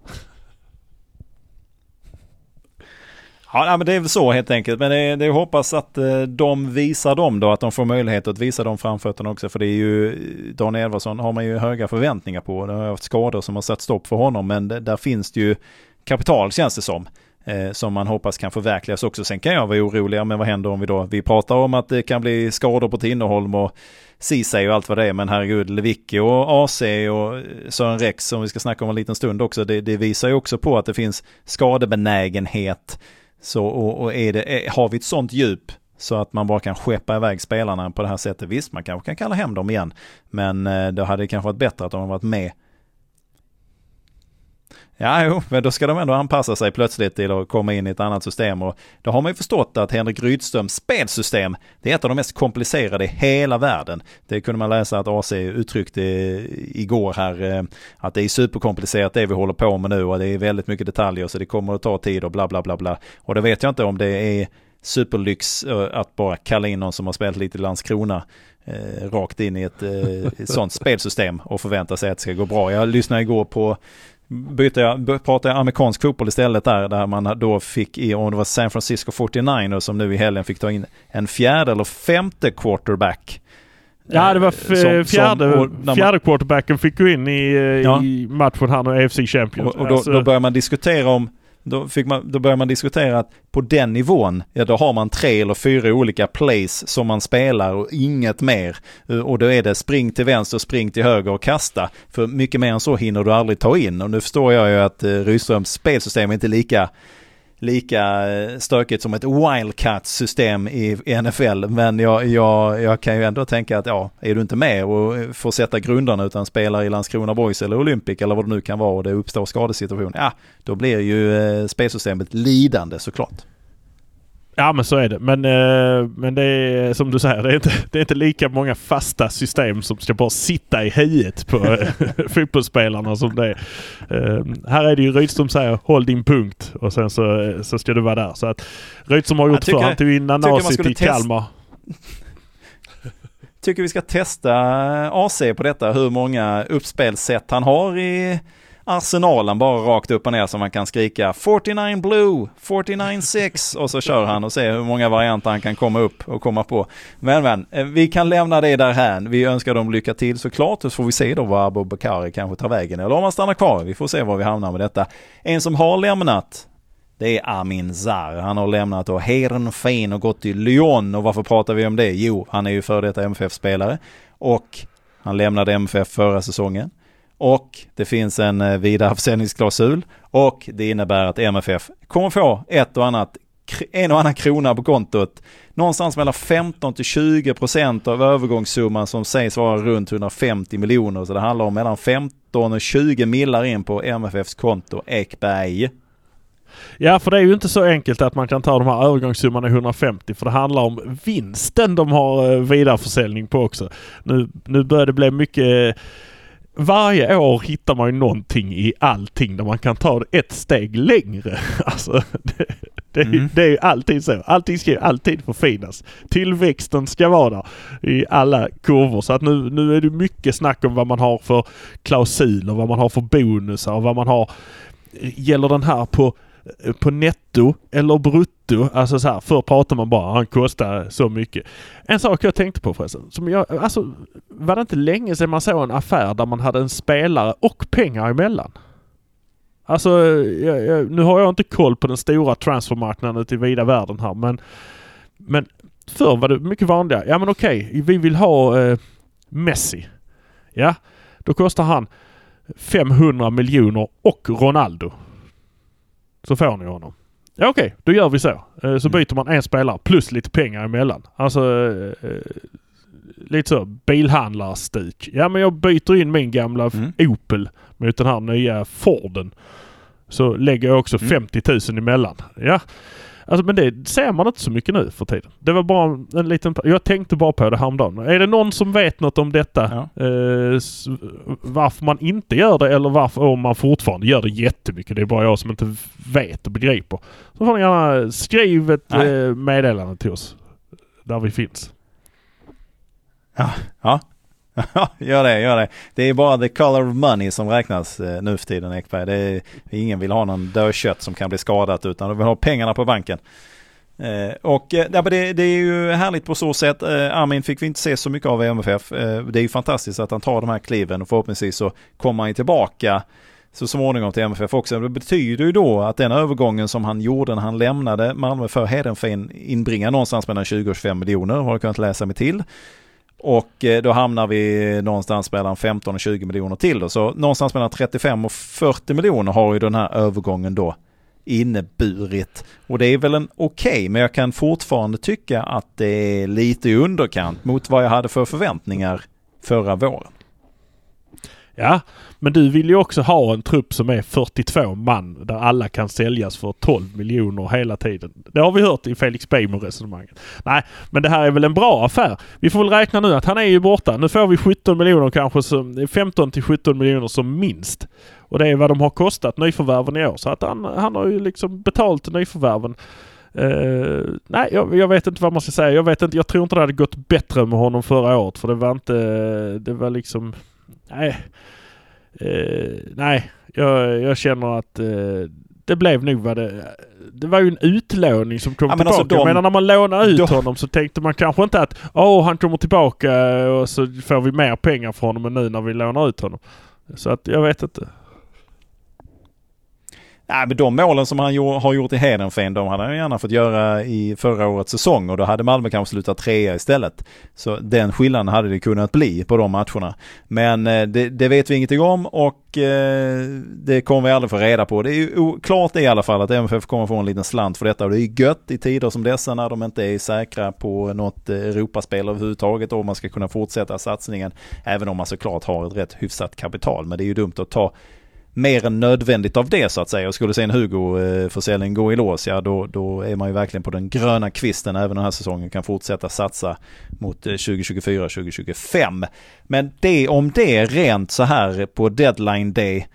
Ja, men det är väl så helt enkelt. Men det är, det är hoppas att eh, de visar dem då, att de får möjlighet att visa de framfötterna också. För det är ju, Dan Edvardsson har man ju höga förväntningar på. Det har haft skador som har satt stopp för honom, men det, där finns det ju kapital känns det som. eh, som man hoppas kan förverkligas också. Sen kan jag vara orolig, men vad händer om vi då, vi pratar om att det kan bli skador på Tinnerholm och Ceesay och allt vad det är, men herregud, Lewicki och AC och eh, Sören Rex som vi ska snacka om en liten stund också, det, det visar ju också på att det finns skadebenägenhet. Så, och, och är det, är, har vi ett sånt djup så att man bara kan skeppa iväg spelarna på det här sättet. Visst, man kanske kan kalla hem dem igen. Men eh, det hade kanske varit bättre att de varit med Ja, jo, men då ska de ändå anpassa sig plötsligt till att komma in i ett annat system och då har man ju förstått att Henrik Rydströms spelsystem, det är ett av de mest komplicerade i hela världen. Det kunde man läsa att AC uttryckte igår här, eh, att det är superkomplicerat det vi håller på med nu och det är väldigt mycket detaljer så det kommer att ta tid och bla bla bla bla. Och det vet jag inte om det är superlyx eh, att bara kalla in någon som har spelat lite i Landskrona eh, rakt in i ett, eh, ett sånt spelsystem och förvänta sig att det ska gå bra. Jag lyssnade igår på bytte jag, pratade jag amerikansk fotboll istället där, där man då fick i, om det var San Francisco 49ers som nu i helgen fick ta in en fjärde eller femte quarterback. Ja, det var som, fjärde, som, fjärde quarterbacken fick gå in i, ja. i matchen här nu, AFC Champions. Och, och då, alltså. då börjar man diskutera om då, fick man, då började man diskutera att på den nivån, ja då har man tre eller fyra olika plays som man spelar och inget mer. Eh, och då är det spring till vänster, spring till höger och kasta. För mycket mer än så hinner du aldrig ta in. Och nu förstår jag ju att eh, Rydströms spelsystem är inte lika lika eh, stökigt som ett wildcat-system i NFL. Men jag, jag, jag kan ju ändå tänka att ja, är du inte med och får sätta grunderna utan spelar i Landskrona Boys eller Olympic eller vad det nu kan vara och det uppstår skadesituation, ja, då blir ju eh, spelsystemet lidande såklart. Ja men så är det. Men, eh, men det är som du säger, det är, inte, det är inte lika många fasta system som ska bara sitta i huvudet på eh, fotbollsspelarna som det är. Eh, här är det ju Rydström säger håll din punkt och sen så, så ska du vara där. Så att Rydström har gjort för Han tog in Nanasi till Kalmar. tycker vi ska testa AC på detta, hur många uppspelssätt han har i arsenalen bara rakt upp och ner så man kan skrika 49 blue, 49 6 och så kör han och ser hur många varianter han kan komma upp och komma på. Men men, eh, vi kan lämna det där här. Vi önskar dem lycka till såklart och så får vi se då vad Abu Bakari kanske tar vägen eller om han stannar kvar. Vi får se var vi hamnar med detta. En som har lämnat det är Amin Zar. Han har lämnat då Heerenveen och gått till Lyon. Och varför pratar vi om det? Jo, han är ju före detta MFF-spelare. Och han lämnade MFF förra säsongen och det finns en eh, vidareförsäljningsklausul och det innebär att MFF kommer få ett och annat, en och annan krona på kontot. Någonstans mellan 15 till 20 procent av övergångssumman som sägs vara runt 150 miljoner. Så det handlar om mellan 15 och 20 millar in på MFFs konto Ekberg. Ja, för det är ju inte så enkelt att man kan ta de här övergångssummorna i 150 för det handlar om vinsten de har eh, vidareförsäljning på också. Nu, nu börjar det bli mycket varje år hittar man ju någonting i allting där man kan ta det ett steg längre. Alltså, det, det, mm. det är ju alltid så. Allting ska ju alltid förfinas. Tillväxten ska vara där i alla kurvor. Så att nu, nu är det mycket snack om vad man har för klausuler, vad man har för bonusar och vad man har. Gäller den här på på netto eller brutto. Alltså så här, förr pratade man bara han kostar så mycket. En sak jag tänkte på förresten. Som jag, alltså, var det inte länge sedan man såg en affär där man hade en spelare och pengar emellan? Alltså, jag, jag, nu har jag inte koll på den stora transfermarknaden ute i vida världen här men men förr var det mycket vanligare. Ja men okej, okay, vi vill ha eh, Messi. Ja, då kostar han 500 miljoner och Ronaldo. Så får ni honom. Ja okej, okay, då gör vi så. Eh, så mm. byter man en spelare plus lite pengar emellan. Alltså eh, eh, lite så bilhandlarstuk. Ja men jag byter in min gamla mm. Opel mot den här nya Forden. Så lägger jag också mm. 50 000 emellan. Ja. Alltså, men det ser man inte så mycket nu för tiden. Det var bara en liten... Jag tänkte bara på det häromdagen. Är det någon som vet något om detta? Ja. Eh, varför man inte gör det eller varför om man fortfarande gör det jättemycket. Det är bara jag som inte vet och begriper. Så får ni gärna skriva ett eh, meddelande till oss. Där vi finns. Ja, ja. Ja, gör det, gör det. Det är bara the color of money som räknas eh, nu för tiden Ekberg. Det är, ingen vill ha någon dödkött som kan bli skadat utan de vill ha pengarna på banken. Eh, och eh, det, det, är ju härligt på så sätt. Eh, Armin fick vi inte se så mycket av i MFF. Eh, det är ju fantastiskt att han tar de här kliven och förhoppningsvis så kommer han tillbaka så småningom till MFF också. Det betyder ju då att den övergången som han gjorde när han lämnade Malmö för Hedenfen inbringar någonstans mellan 20 och 25 miljoner, har jag kunnat läsa mig till. Och eh, då hamnar vi någonstans mellan 15 och 20 miljoner till. Då. Så någonstans mellan 35 och 40 miljoner har ju den här övergången då inneburit. Och det är väl en okej, okay, men jag kan fortfarande tycka att det är lite i underkant mot vad jag hade för förväntningar förra våren. Ja, men du vill ju också ha en trupp som är 42 man där alla kan säljas för 12 miljoner hela tiden. Det har vi hört i Felix Beijmo resonemanget. Nej, men det här är väl en bra affär. Vi får väl räkna nu att han är ju borta. Nu får vi 17 miljoner kanske, som, eh, 15 till 17 miljoner som minst. Och det är vad de har kostat nyförvärven i år. Så att han, han har ju liksom betalt nyförvärven. Uh, nej, jag, jag, vet inte vad man ska säga. Jag vet inte. Jag tror inte det hade gått bättre med honom förra året. För det var inte... Eh, det var liksom... Nej. Uh, nej, jag, jag känner att uh, det blev nog vad det... Det var ju en utlåning som kom ja, tillbaka. Alltså de, jag menar när man lånade ut de, honom så tänkte man kanske inte att åh han kommer tillbaka och så får vi mer pengar för honom än nu när vi lånar ut honom. Så att jag vet inte. Nej, men de målen som han har gjort i Hedenfen, de hade han gärna fått göra i förra årets säsong och då hade Malmö kanske slutat trea istället. Så den skillnaden hade det kunnat bli på de matcherna. Men eh, det, det vet vi ingenting om och eh, det kommer vi aldrig få reda på. Det är ju klart i alla fall att MFF kommer få en liten slant för detta och det är gött i tider som dessa när de inte är säkra på något eh, Europaspel överhuvudtaget och man ska kunna fortsätta satsningen. Även om man såklart har ett rätt hyfsat kapital. Men det är ju dumt att ta mer än nödvändigt av det så att säga. Och skulle sen Hugo-försäljning gå i lås, ja då, då är man ju verkligen på den gröna kvisten även den här säsongen kan fortsätta satsa mot eh, 2024-2025. Men det om det rent så här på deadline day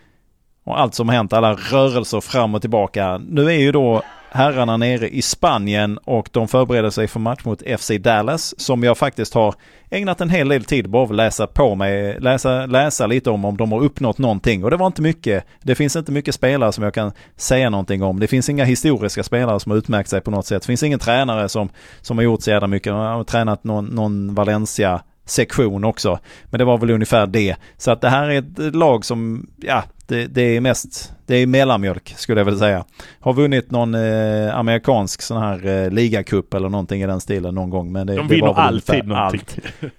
och allt som har hänt, alla rörelser fram och tillbaka. Nu är ju då herrarna nere i Spanien och de förbereder sig för match mot FC Dallas som jag faktiskt har ägnat en hel del tid bara att läsa på mig, läsa, läsa lite om om de har uppnått någonting och det var inte mycket. Det finns inte mycket spelare som jag kan säga någonting om. Det finns inga historiska spelare som har utmärkt sig på något sätt. Det finns ingen tränare som, som har gjort så jävla mycket. De har tränat någon, någon Valencia sektion också. Men det var väl ungefär det. Så att det här är ett lag som, ja, det, det, är mest, det är mellanmjölk skulle jag vilja säga. Har vunnit någon eh, amerikansk sån här eh, ligacup eller någonting i den stilen någon gång. Men det, De det vinner alltid någonting. Allt.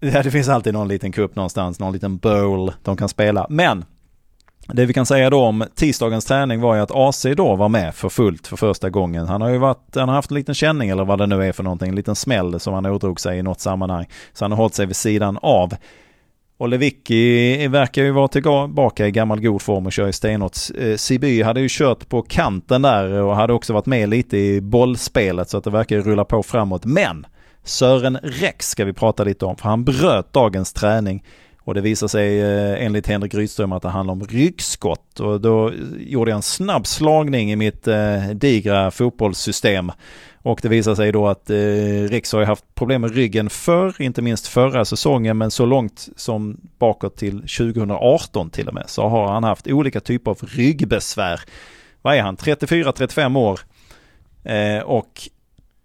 ja, det finns alltid någon liten cup någonstans, någon liten bowl de kan spela. Men det vi kan säga då om tisdagens träning var ju att AC då var med för fullt för första gången. Han har ju varit, han har haft en liten känning eller vad det nu är för någonting, en liten smäll som han ådrog sig i något sammanhang. Så han har hållit sig vid sidan av. Och Lewicki verkar ju vara tillbaka i gammal god form och kör i stenhårt. Eh, Siby hade ju kört på kanten där och hade också varit med lite i bollspelet så att det verkar ju rulla på framåt. Men Sören Rex ska vi prata lite om för han bröt dagens träning och det visar sig eh, enligt Henrik Rydström att det handlar om ryggskott. Och då gjorde jag en snabb slagning i mitt eh, digra fotbollssystem. Och det visar sig då att eh, Riks har haft problem med ryggen förr, inte minst förra säsongen, men så långt som bakåt till 2018 till och med, så har han haft olika typer av ryggbesvär. Vad är han, 34-35 år? Eh, och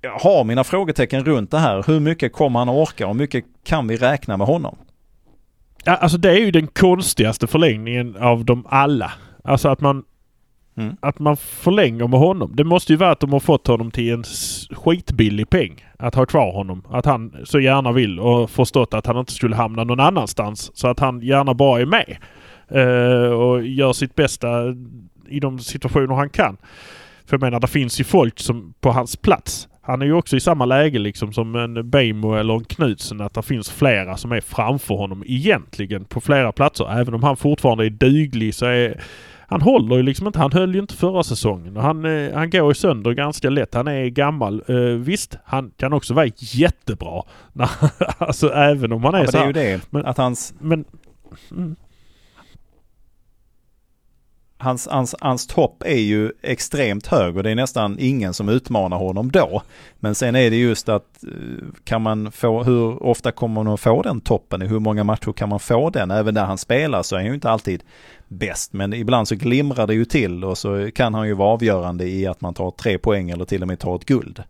jag har mina frågetecken runt det här. Hur mycket kommer han att orka och hur mycket kan vi räkna med honom? Ja, alltså det är ju den konstigaste förlängningen av dem alla. Alltså att man Mm. Att man förlänger med honom. Det måste ju vara att de har fått honom till en skitbillig peng. Att ha kvar honom. Att han så gärna vill och förstått att han inte skulle hamna någon annanstans. Så att han gärna bara är med. Uh, och gör sitt bästa i de situationer han kan. För jag menar, det finns ju folk som på hans plats han är ju också i samma läge liksom som en Beijmo eller en Knutsen att det finns flera som är framför honom egentligen på flera platser. Även om han fortfarande är duglig så är han håller ju liksom inte. Han höll ju inte förra säsongen. Han, eh, han går ju sönder ganska lätt. Han är gammal. Uh, visst, han kan också vara jättebra. alltså även om han är ja, så men det är ju det. Men, att hans... Men, mm hans, hans, hans topp är ju extremt hög och det är nästan ingen som utmanar honom då. Men sen är det just att eh, kan man få, hur ofta kommer man att få den toppen? I hur många matcher kan man få den? Även när han spelar så är han ju inte alltid bäst. Men ibland så glimrar det ju till och så kan han ju vara avgörande i att man tar tre poäng eller till och med tar ett guld.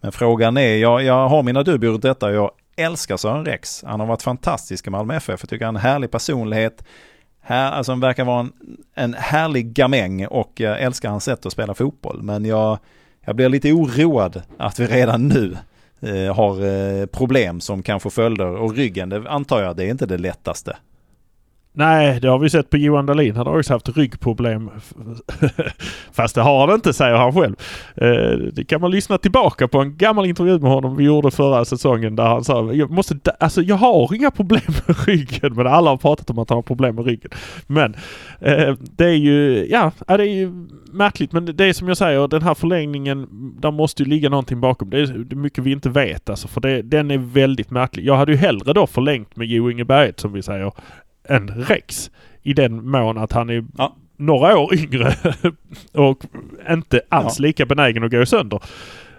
Men frågan är, jag, jag har mina dubier runt detta. Jag älskar Sören Rex. Han har varit fantastisk i Malmö FF. Jag tycker han är en härlig personlighet här, alltså han verkar vara en, en härlig gamäng och jag älskar hans sätt att spela fotboll. Men jag, jag blir lite oroad att vi redan nu eh, har eh, problem som kan få följder. Och ryggen, det antar jag, det är inte det lättaste. Nej, det har vi sett på Johan Dahlin. Han har också haft ryggproblem. Fast det har han inte, säger han själv. Eh, det kan man lyssna tillbaka på en gammal intervju med honom vi gjorde förra säsongen där han sa jag måste, alltså jag har inga problem med ryggen. Men alla har pratat om att han har problem med ryggen. Men eh, det är ju, ja, det är ju märkligt. Men det är som jag säger, den här förlängningen, där måste ju ligga någonting bakom. Det är mycket vi inte vet alltså. För det, den är väldigt märklig. Jag hade ju hellre då förlängt med Jo Inge som vi säger än Rex. I den mån att han är ja. några år yngre och inte alls ja. lika benägen att gå sönder.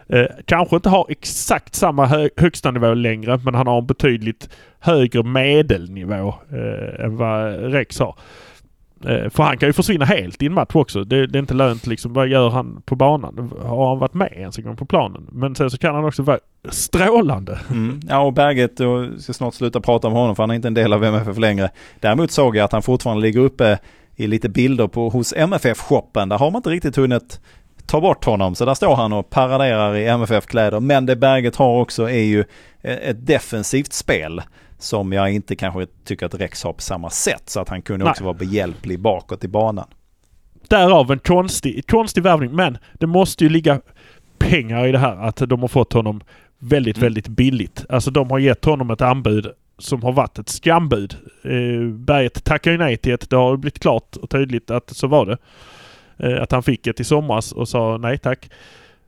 Eh, kanske inte har exakt samma hö högsta nivå längre men han har en betydligt högre medelnivå eh, än vad Rex har. Eh, för han kan ju försvinna helt i en match också. Det, det, är inte lönt liksom. Vad gör han på banan? Har han varit med ens en gång på planen? Men sen så kan han också vara strålande. Mm. Ja och Berget, jag ska snart sluta prata om honom för han är inte en del av MFF längre. Däremot såg jag att han fortfarande ligger uppe i lite bilder på, hos MFF-shoppen. Där har man inte riktigt hunnit ta bort honom. Så där står han och paraderar i MFF-kläder. Men det Berget har också är ju e-, ett defensivt spel som jag inte kanske tycker att Rex har på samma sätt. Så att han kunde Nej. också vara behjälplig bakåt i banan. Därav en konstig, konstig värvning. Men det måste ju ligga pengar i det här. Att de har fått honom väldigt, mm. väldigt billigt. Alltså de har gett honom ett anbud som har varit ett skambud. Eh, Berget tackar ju nej till ett. Det har blivit klart och tydligt att så var det. Eh, att han fick ett i somras och sa nej tack.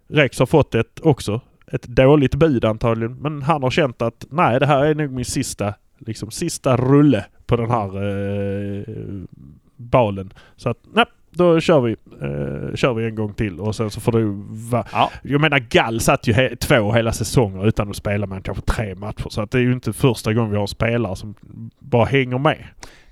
Rex har fått ett också ett dåligt bud antagligen. Men han har känt att nej, det här är nog min sista, liksom sista rulle på den här eh, balen. Så att nej, då kör vi, eh, kör vi en gång till och sen så får du va ja. Jag menar Gall satt ju he två hela säsonger utan att spela med kanske tre matcher. Så att det är ju inte första gången vi har spelare som bara hänger med.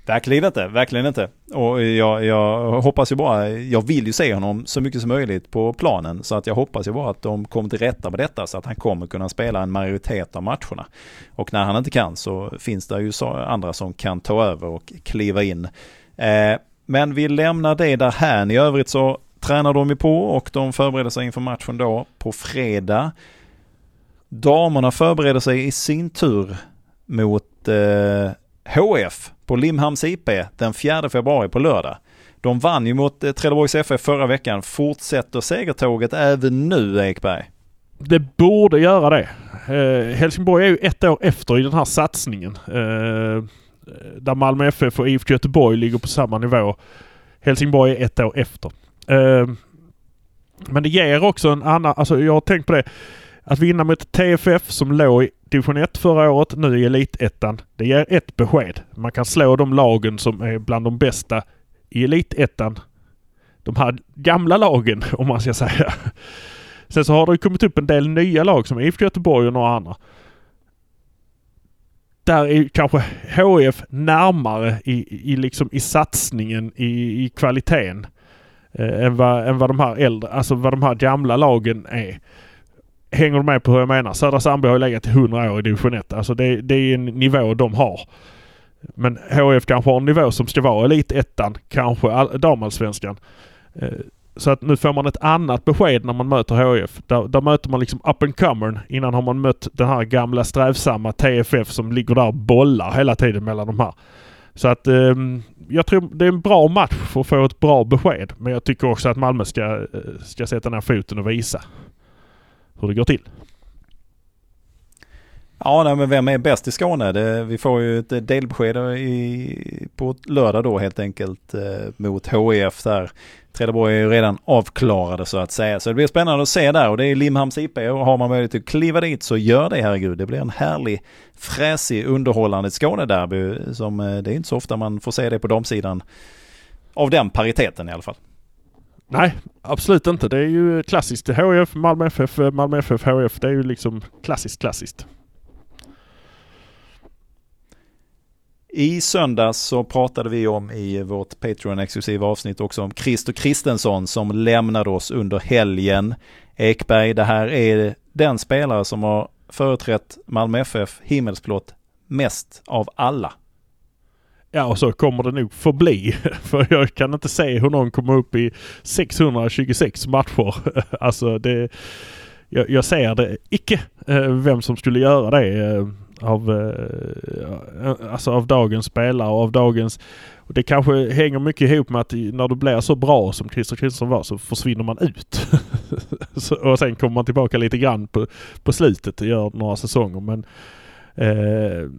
Verkligen inte, verkligen inte. Och jag, jag, hoppas ju bara, jag vill ju se honom så mycket som möjligt på planen. Så att jag hoppas ju bara att de kommer till rätta med detta så att han kommer kunna spela en majoritet av matcherna. Och när han inte kan så finns det ju andra som kan ta över och kliva in. Eh, men vi lämnar det där här. I övrigt så tränar de ju på och de förbereder sig inför matchen då på fredag. Damerna förbereder sig i sin tur mot eh, HF på Limhamns IP den 4 februari på lördag. De vann ju mot eh, Trelleborgs FF förra veckan. Fortsätter segertåget även nu, Ekberg? Det borde göra det. Eh, Helsingborg är ju ett år efter i den här satsningen. Eh, där Malmö FF och IFK Göteborg ligger på samma nivå. Helsingborg är ett år efter. Eh, men det ger också en annan, alltså jag har tänkt på det. Att vinna mot TFF som låg i division 1 förra året, nu i elitettan. Det ger ett besked. Man kan slå de lagen som är bland de bästa i elitettan. De här gamla lagen om man ska säga. Sen så har det kommit upp en del nya lag som IFK Göteborg och några andra. Där är kanske HF närmare i, i, liksom i satsningen, i, i kvaliteten. Eh, än, vad, än vad de här äldre, alltså vad de här gamla lagen är. Hänger du med på hur jag menar? Södra Sandby har ju legat i 100 år i division 1. Alltså det, det är en nivå de har. Men HF kanske har en nivå som ska vara elitettan, kanske damallsvenskan. Eh, så att nu får man ett annat besked när man möter HF. Där, där möter man liksom up and comern. Innan har man mött den här gamla strävsamma TFF som ligger där och bollar hela tiden mellan de här. Så att eh, jag tror det är en bra match för att få ett bra besked. Men jag tycker också att Malmö ska, eh, ska sätta ner foten och visa hur det går till. Ja, nej, men vem är bäst i Skåne? Det, vi får ju ett delbesked i, på lördag då helt enkelt eh, mot HIF där. Trelleborg är ju redan avklarade så att säga. Så det blir spännande att se där och det är Limhamns IP och har man möjlighet att kliva dit så gör det herregud. Det blir en härlig, fräsig, underhållande Skånederby som eh, det är inte så ofta man får se det på damsidan av den pariteten i alla fall. Nej, absolut inte. Det är ju klassiskt. HIF, Malmö FF, Malmö FF, HIF. Det är ju liksom klassiskt, klassiskt. I söndags så pratade vi om i vårt Patreon-exklusiva avsnitt också om Christer Kristensson som lämnade oss under helgen. Ekberg, det här är den spelare som har företrätt Malmö FF himmelsblått mest av alla. Ja, och så kommer det nog förbli. För jag kan inte se hur någon kommer upp i 626 matcher. Alltså det... Jag, jag ser det icke eh, vem som skulle göra det eh, av, eh, alltså av dagens spelare och av dagens... Det kanske hänger mycket ihop med att när du blir så bra som Christer Kristiansson var så försvinner man ut. så, och sen kommer man tillbaka lite grann på, på slutet och gör några säsonger. Men eh,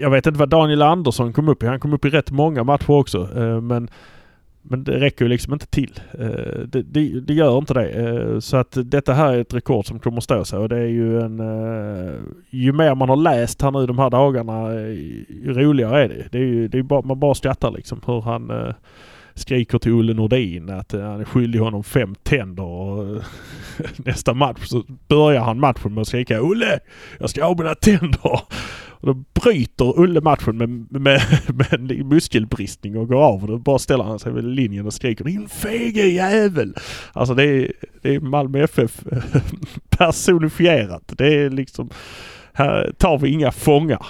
jag vet inte vad Daniel Andersson kom upp i. Han kom upp i rätt många matcher också. Eh, men, men det räcker ju liksom inte till. Eh, det, det, det, gör inte det. Eh, så att detta här är ett rekord som kommer stå sig och det är ju en... Ju mer man har läst här nu de här dagarna, ju roligare är det. Det är ju det är bara, man bara skrattar liksom hur han skriker till Olle Nordin att han är skyldig honom fem tänder och nästa match så börjar han matchen med att skrika Olle! Jag ska ha mina tänder! Och då bryter Ulle matchen med, med, med en muskelbristning och går av. Och då bara ställer han sig vid linjen och skriker Din fege jävel! Alltså det är, det är Malmö FF personifierat. Det är liksom, här tar vi inga fångar.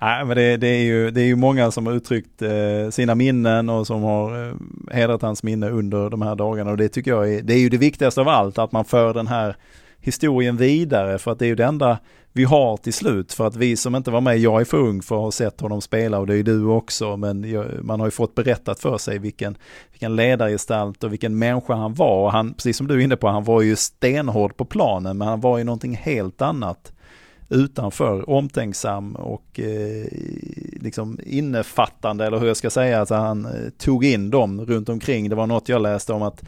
Nej, men det, det, är ju, det är ju många som har uttryckt eh, sina minnen och som har eh, hedrat hans minne under de här dagarna. Och det tycker jag är, det är ju det viktigaste av allt, att man för den här historien vidare. För att det är ju det enda vi har till slut. För att vi som inte var med, jag är för ung för att ha sett honom spela och det är ju du också. Men man har ju fått berättat för sig vilken, vilken ledargestalt och vilken människa han var. Och han, precis som du är inne på, han var ju stenhård på planen men han var ju någonting helt annat utanför, omtänksam och eh, liksom innefattande eller hur jag ska säga, att han eh, tog in dem runt omkring. Det var något jag läste om att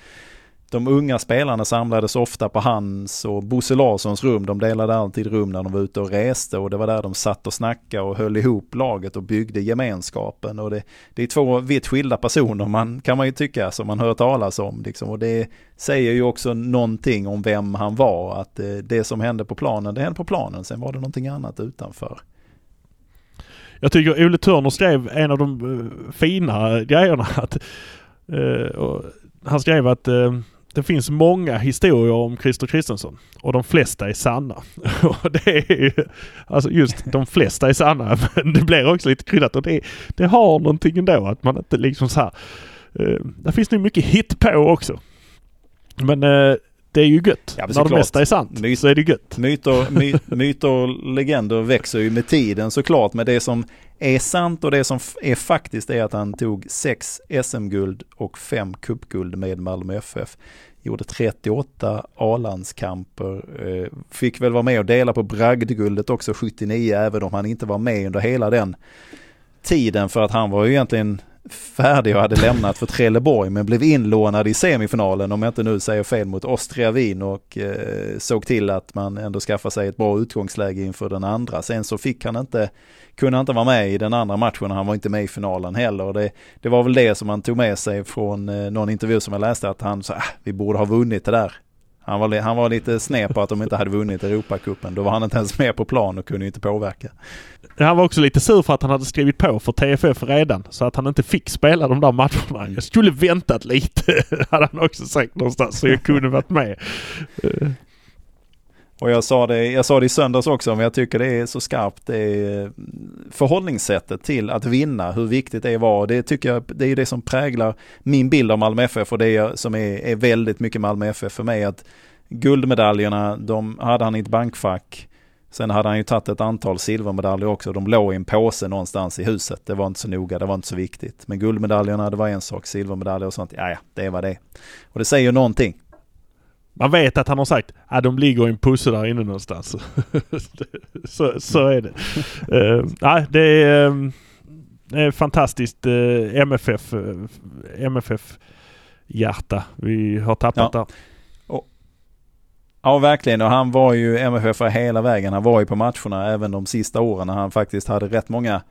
de unga spelarna samlades ofta på hans och Bosse Larssons rum. De delade alltid rum när de var ute och reste och det var där de satt och snackade och höll ihop laget och byggde gemenskapen. Och det, det är två vitt skilda personer man kan man ju tycka som man hör talas om. Liksom. Och det säger ju också någonting om vem han var. Att det, det som hände på planen, det hände på planen. Sen var det någonting annat utanför. Jag tycker Ole Törner skrev en av de eh, fina grejerna. Att, uh, han skrev att uh, det finns många historier om Christer Kristensson och de flesta är sanna. och det är ju, alltså just de flesta är sanna men det blir också lite kryddat och det, det har någonting ändå att man inte liksom så här. Eh, där finns nog mycket hit på också. Men eh, det är ju gött. Ja, När det mesta är sant My så är det gött. Myter, my, myter och legender växer ju med tiden såklart. Men det som är sant och det som är faktiskt är att han tog sex SM-guld och fem cupguld med Malmö FF. Gjorde 38 A-landskamper. Eh, fick väl vara med och dela på bragdguldet också 79 även om han inte var med under hela den tiden för att han var ju egentligen färdig och hade lämnat för Trelleborg men blev inlånad i semifinalen om jag inte nu säger fel mot Austria Wien och eh, såg till att man ändå skaffade sig ett bra utgångsläge inför den andra. Sen så fick han inte, kunde han inte vara med i den andra matchen och han var inte med i finalen heller. Det, det var väl det som han tog med sig från eh, någon intervju som jag läste att han sa, ah, vi borde ha vunnit det där. Han var, han var lite sned på att de inte hade vunnit Europacupen. Då var han inte ens med på plan och kunde inte påverka. Han var också lite sur för att han hade skrivit på för TFF redan. Så att han inte fick spela de där matcherna. Jag skulle väntat lite, hade han också sagt någonstans. Så jag kunde varit med. Och jag sa, det, jag sa det i söndags också, men jag tycker det är så skarpt det är eh, förhållningssättet till att vinna, hur viktigt det var. Det tycker jag, det är det som präglar min bild av Malmö FF och det som är, är väldigt mycket Malmö FF för mig. att Guldmedaljerna, de hade han i ett bankfack. Sen hade han ju tagit ett antal silvermedaljer också. De låg i en påse någonstans i huset. Det var inte så noga, det var inte så viktigt. Men guldmedaljerna, det var en sak. Silvermedaljer och sånt, ja, ja, det var det. Och det säger ju någonting. Man vet att han har sagt att ah, de ligger i en pusse där inne någonstans. så, så är det. uh, nej, det är, um, det är fantastiskt uh, MFF, uh, MFF hjärta vi har tappat ja. där. Ja, verkligen. Och han var ju MFF hela vägen. Han var ju på matcherna även de sista åren när han faktiskt hade rätt många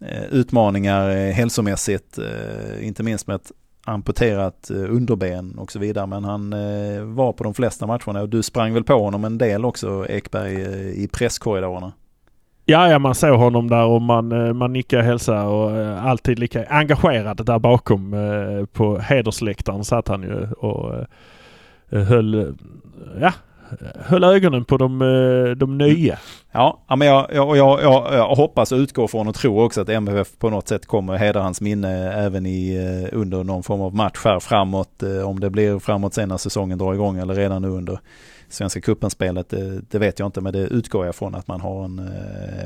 eh, utmaningar eh, hälsomässigt. Eh, inte minst med ett amputerat eh, underben och så vidare. Men han eh, var på de flesta matcherna och du sprang väl på honom en del också Ekberg eh, i presskorridorerna. Ja, ja, man såg honom där och man, man nickade hälsa och alltid lika engagerad där bakom. På hedersläktaren satt han ju och höll, ja, höll ögonen på de, eh, de nya. Ja, men jag, jag, jag, jag, hoppas och utgår från och tror också att MFF på något sätt kommer hedra hans minne även i, eh, under någon form av match här framåt. Eh, om det blir framåt sen när säsongen drar igång eller redan nu under Svenska cupen-spelet, det, det, vet jag inte, men det utgår jag från att man har en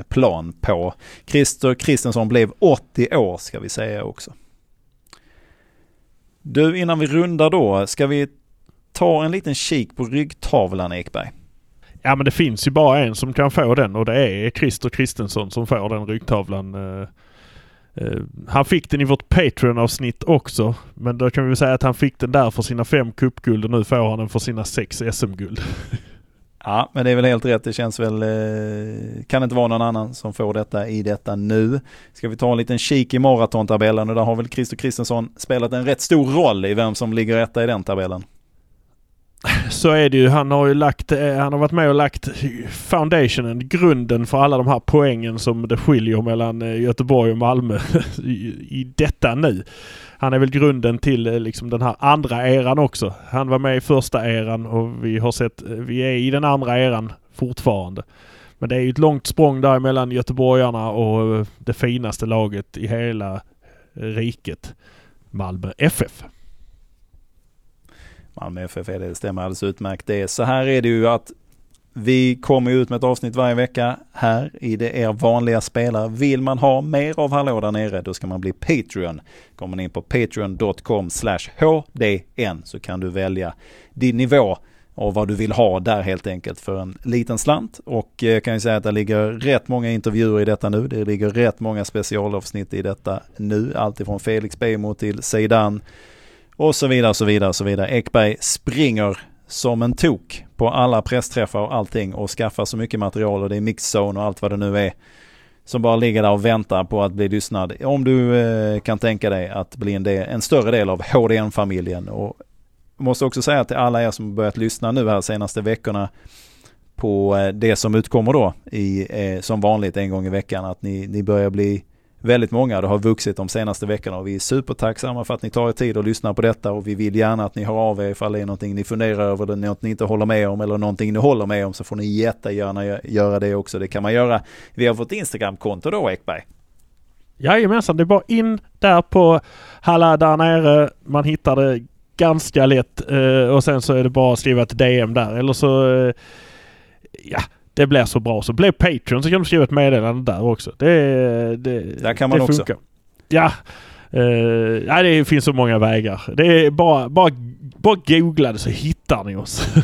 plan på. Christer Kristensson blev 80 år ska vi säga också. Du, innan vi rundar då, ska vi ta en liten kik på ryggtavlan Ekberg? Ja men det finns ju bara en som kan få den och det är Christer Kristensson som får den ryggtavlan. Uh, uh, han fick den i vårt Patreon-avsnitt också. Men då kan vi säga att han fick den där för sina fem cupguld och nu får han den för sina sex SM-guld. Ja, men det är väl helt rätt. Det känns väl, eh, kan inte vara någon annan som får detta i detta nu. Ska vi ta en liten kik i maratontabellen och där har väl Christer Kristensson spelat en rätt stor roll i vem som ligger etta i den tabellen. Så är det ju. Han har ju lagt, eh, han har varit med och lagt foundationen, grunden för alla de här poängen som det skiljer mellan eh, Göteborg och Malmö i detta nu. Han är väl grunden till eh, liksom den här andra eran också. Han var med i första eran och vi har sett, vi är i den andra eran fortfarande. Men det är ju ett långt språng där mellan göteborgarna och det finaste laget i hela riket. Malmö FF. Malmö FF är det, det stämmer alldeles utmärkt det. Så här är det ju att vi kommer ut med ett avsnitt varje vecka här i det er vanliga spelare. Vill man ha mer av Hallå där nere då ska man bli Patreon. Kommer man in på patreon.com hdn så kan du välja din nivå och vad du vill ha där helt enkelt för en liten slant. Och eh, jag kan ju säga att det ligger rätt många intervjuer i detta nu. Det ligger rätt många specialavsnitt i detta nu. Alltifrån Felix Bejmo till Zeidan och så vidare, så vidare, så vidare. Ekberg springer som en tok på alla pressträffar och allting och skaffar så mycket material och det är mixzone och allt vad det nu är. Som bara ligger där och väntar på att bli lyssnad. Om du eh, kan tänka dig att bli en, del, en större del av HDN-familjen. Och måste också säga till alla er som börjat lyssna nu här senaste veckorna på eh, det som utkommer då i, eh, som vanligt en gång i veckan att ni, ni börjar bli väldigt många. Det har vuxit de senaste veckorna och vi är supertacksamma för att ni tar er tid och lyssnar på detta och vi vill gärna att ni hör av er ifall det är någonting ni funderar över, det något ni inte håller med om eller någonting ni håller med om så får ni jättegärna göra det också. Det kan man göra via vårt Instagramkonto då Ekberg. Jajamensan, det är bara in där på Halla där nere. Man hittar det ganska lätt eh, och sen så är det bara att skriva ett DM där eller så eh, ja, det blir så bra. Så bli Patreon så kan du skriva ett meddelande där också. Det, det, där kan man det också. Ja. Uh, ja, det finns så många vägar. Det är bara, bara, bara googla det så hittar ni oss.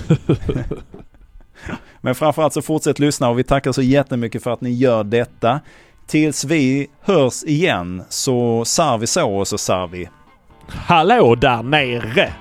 Men framförallt så fortsätt lyssna och vi tackar så jättemycket för att ni gör detta. Tills vi hörs igen så sar vi så och så sar vi. Hallå där nere!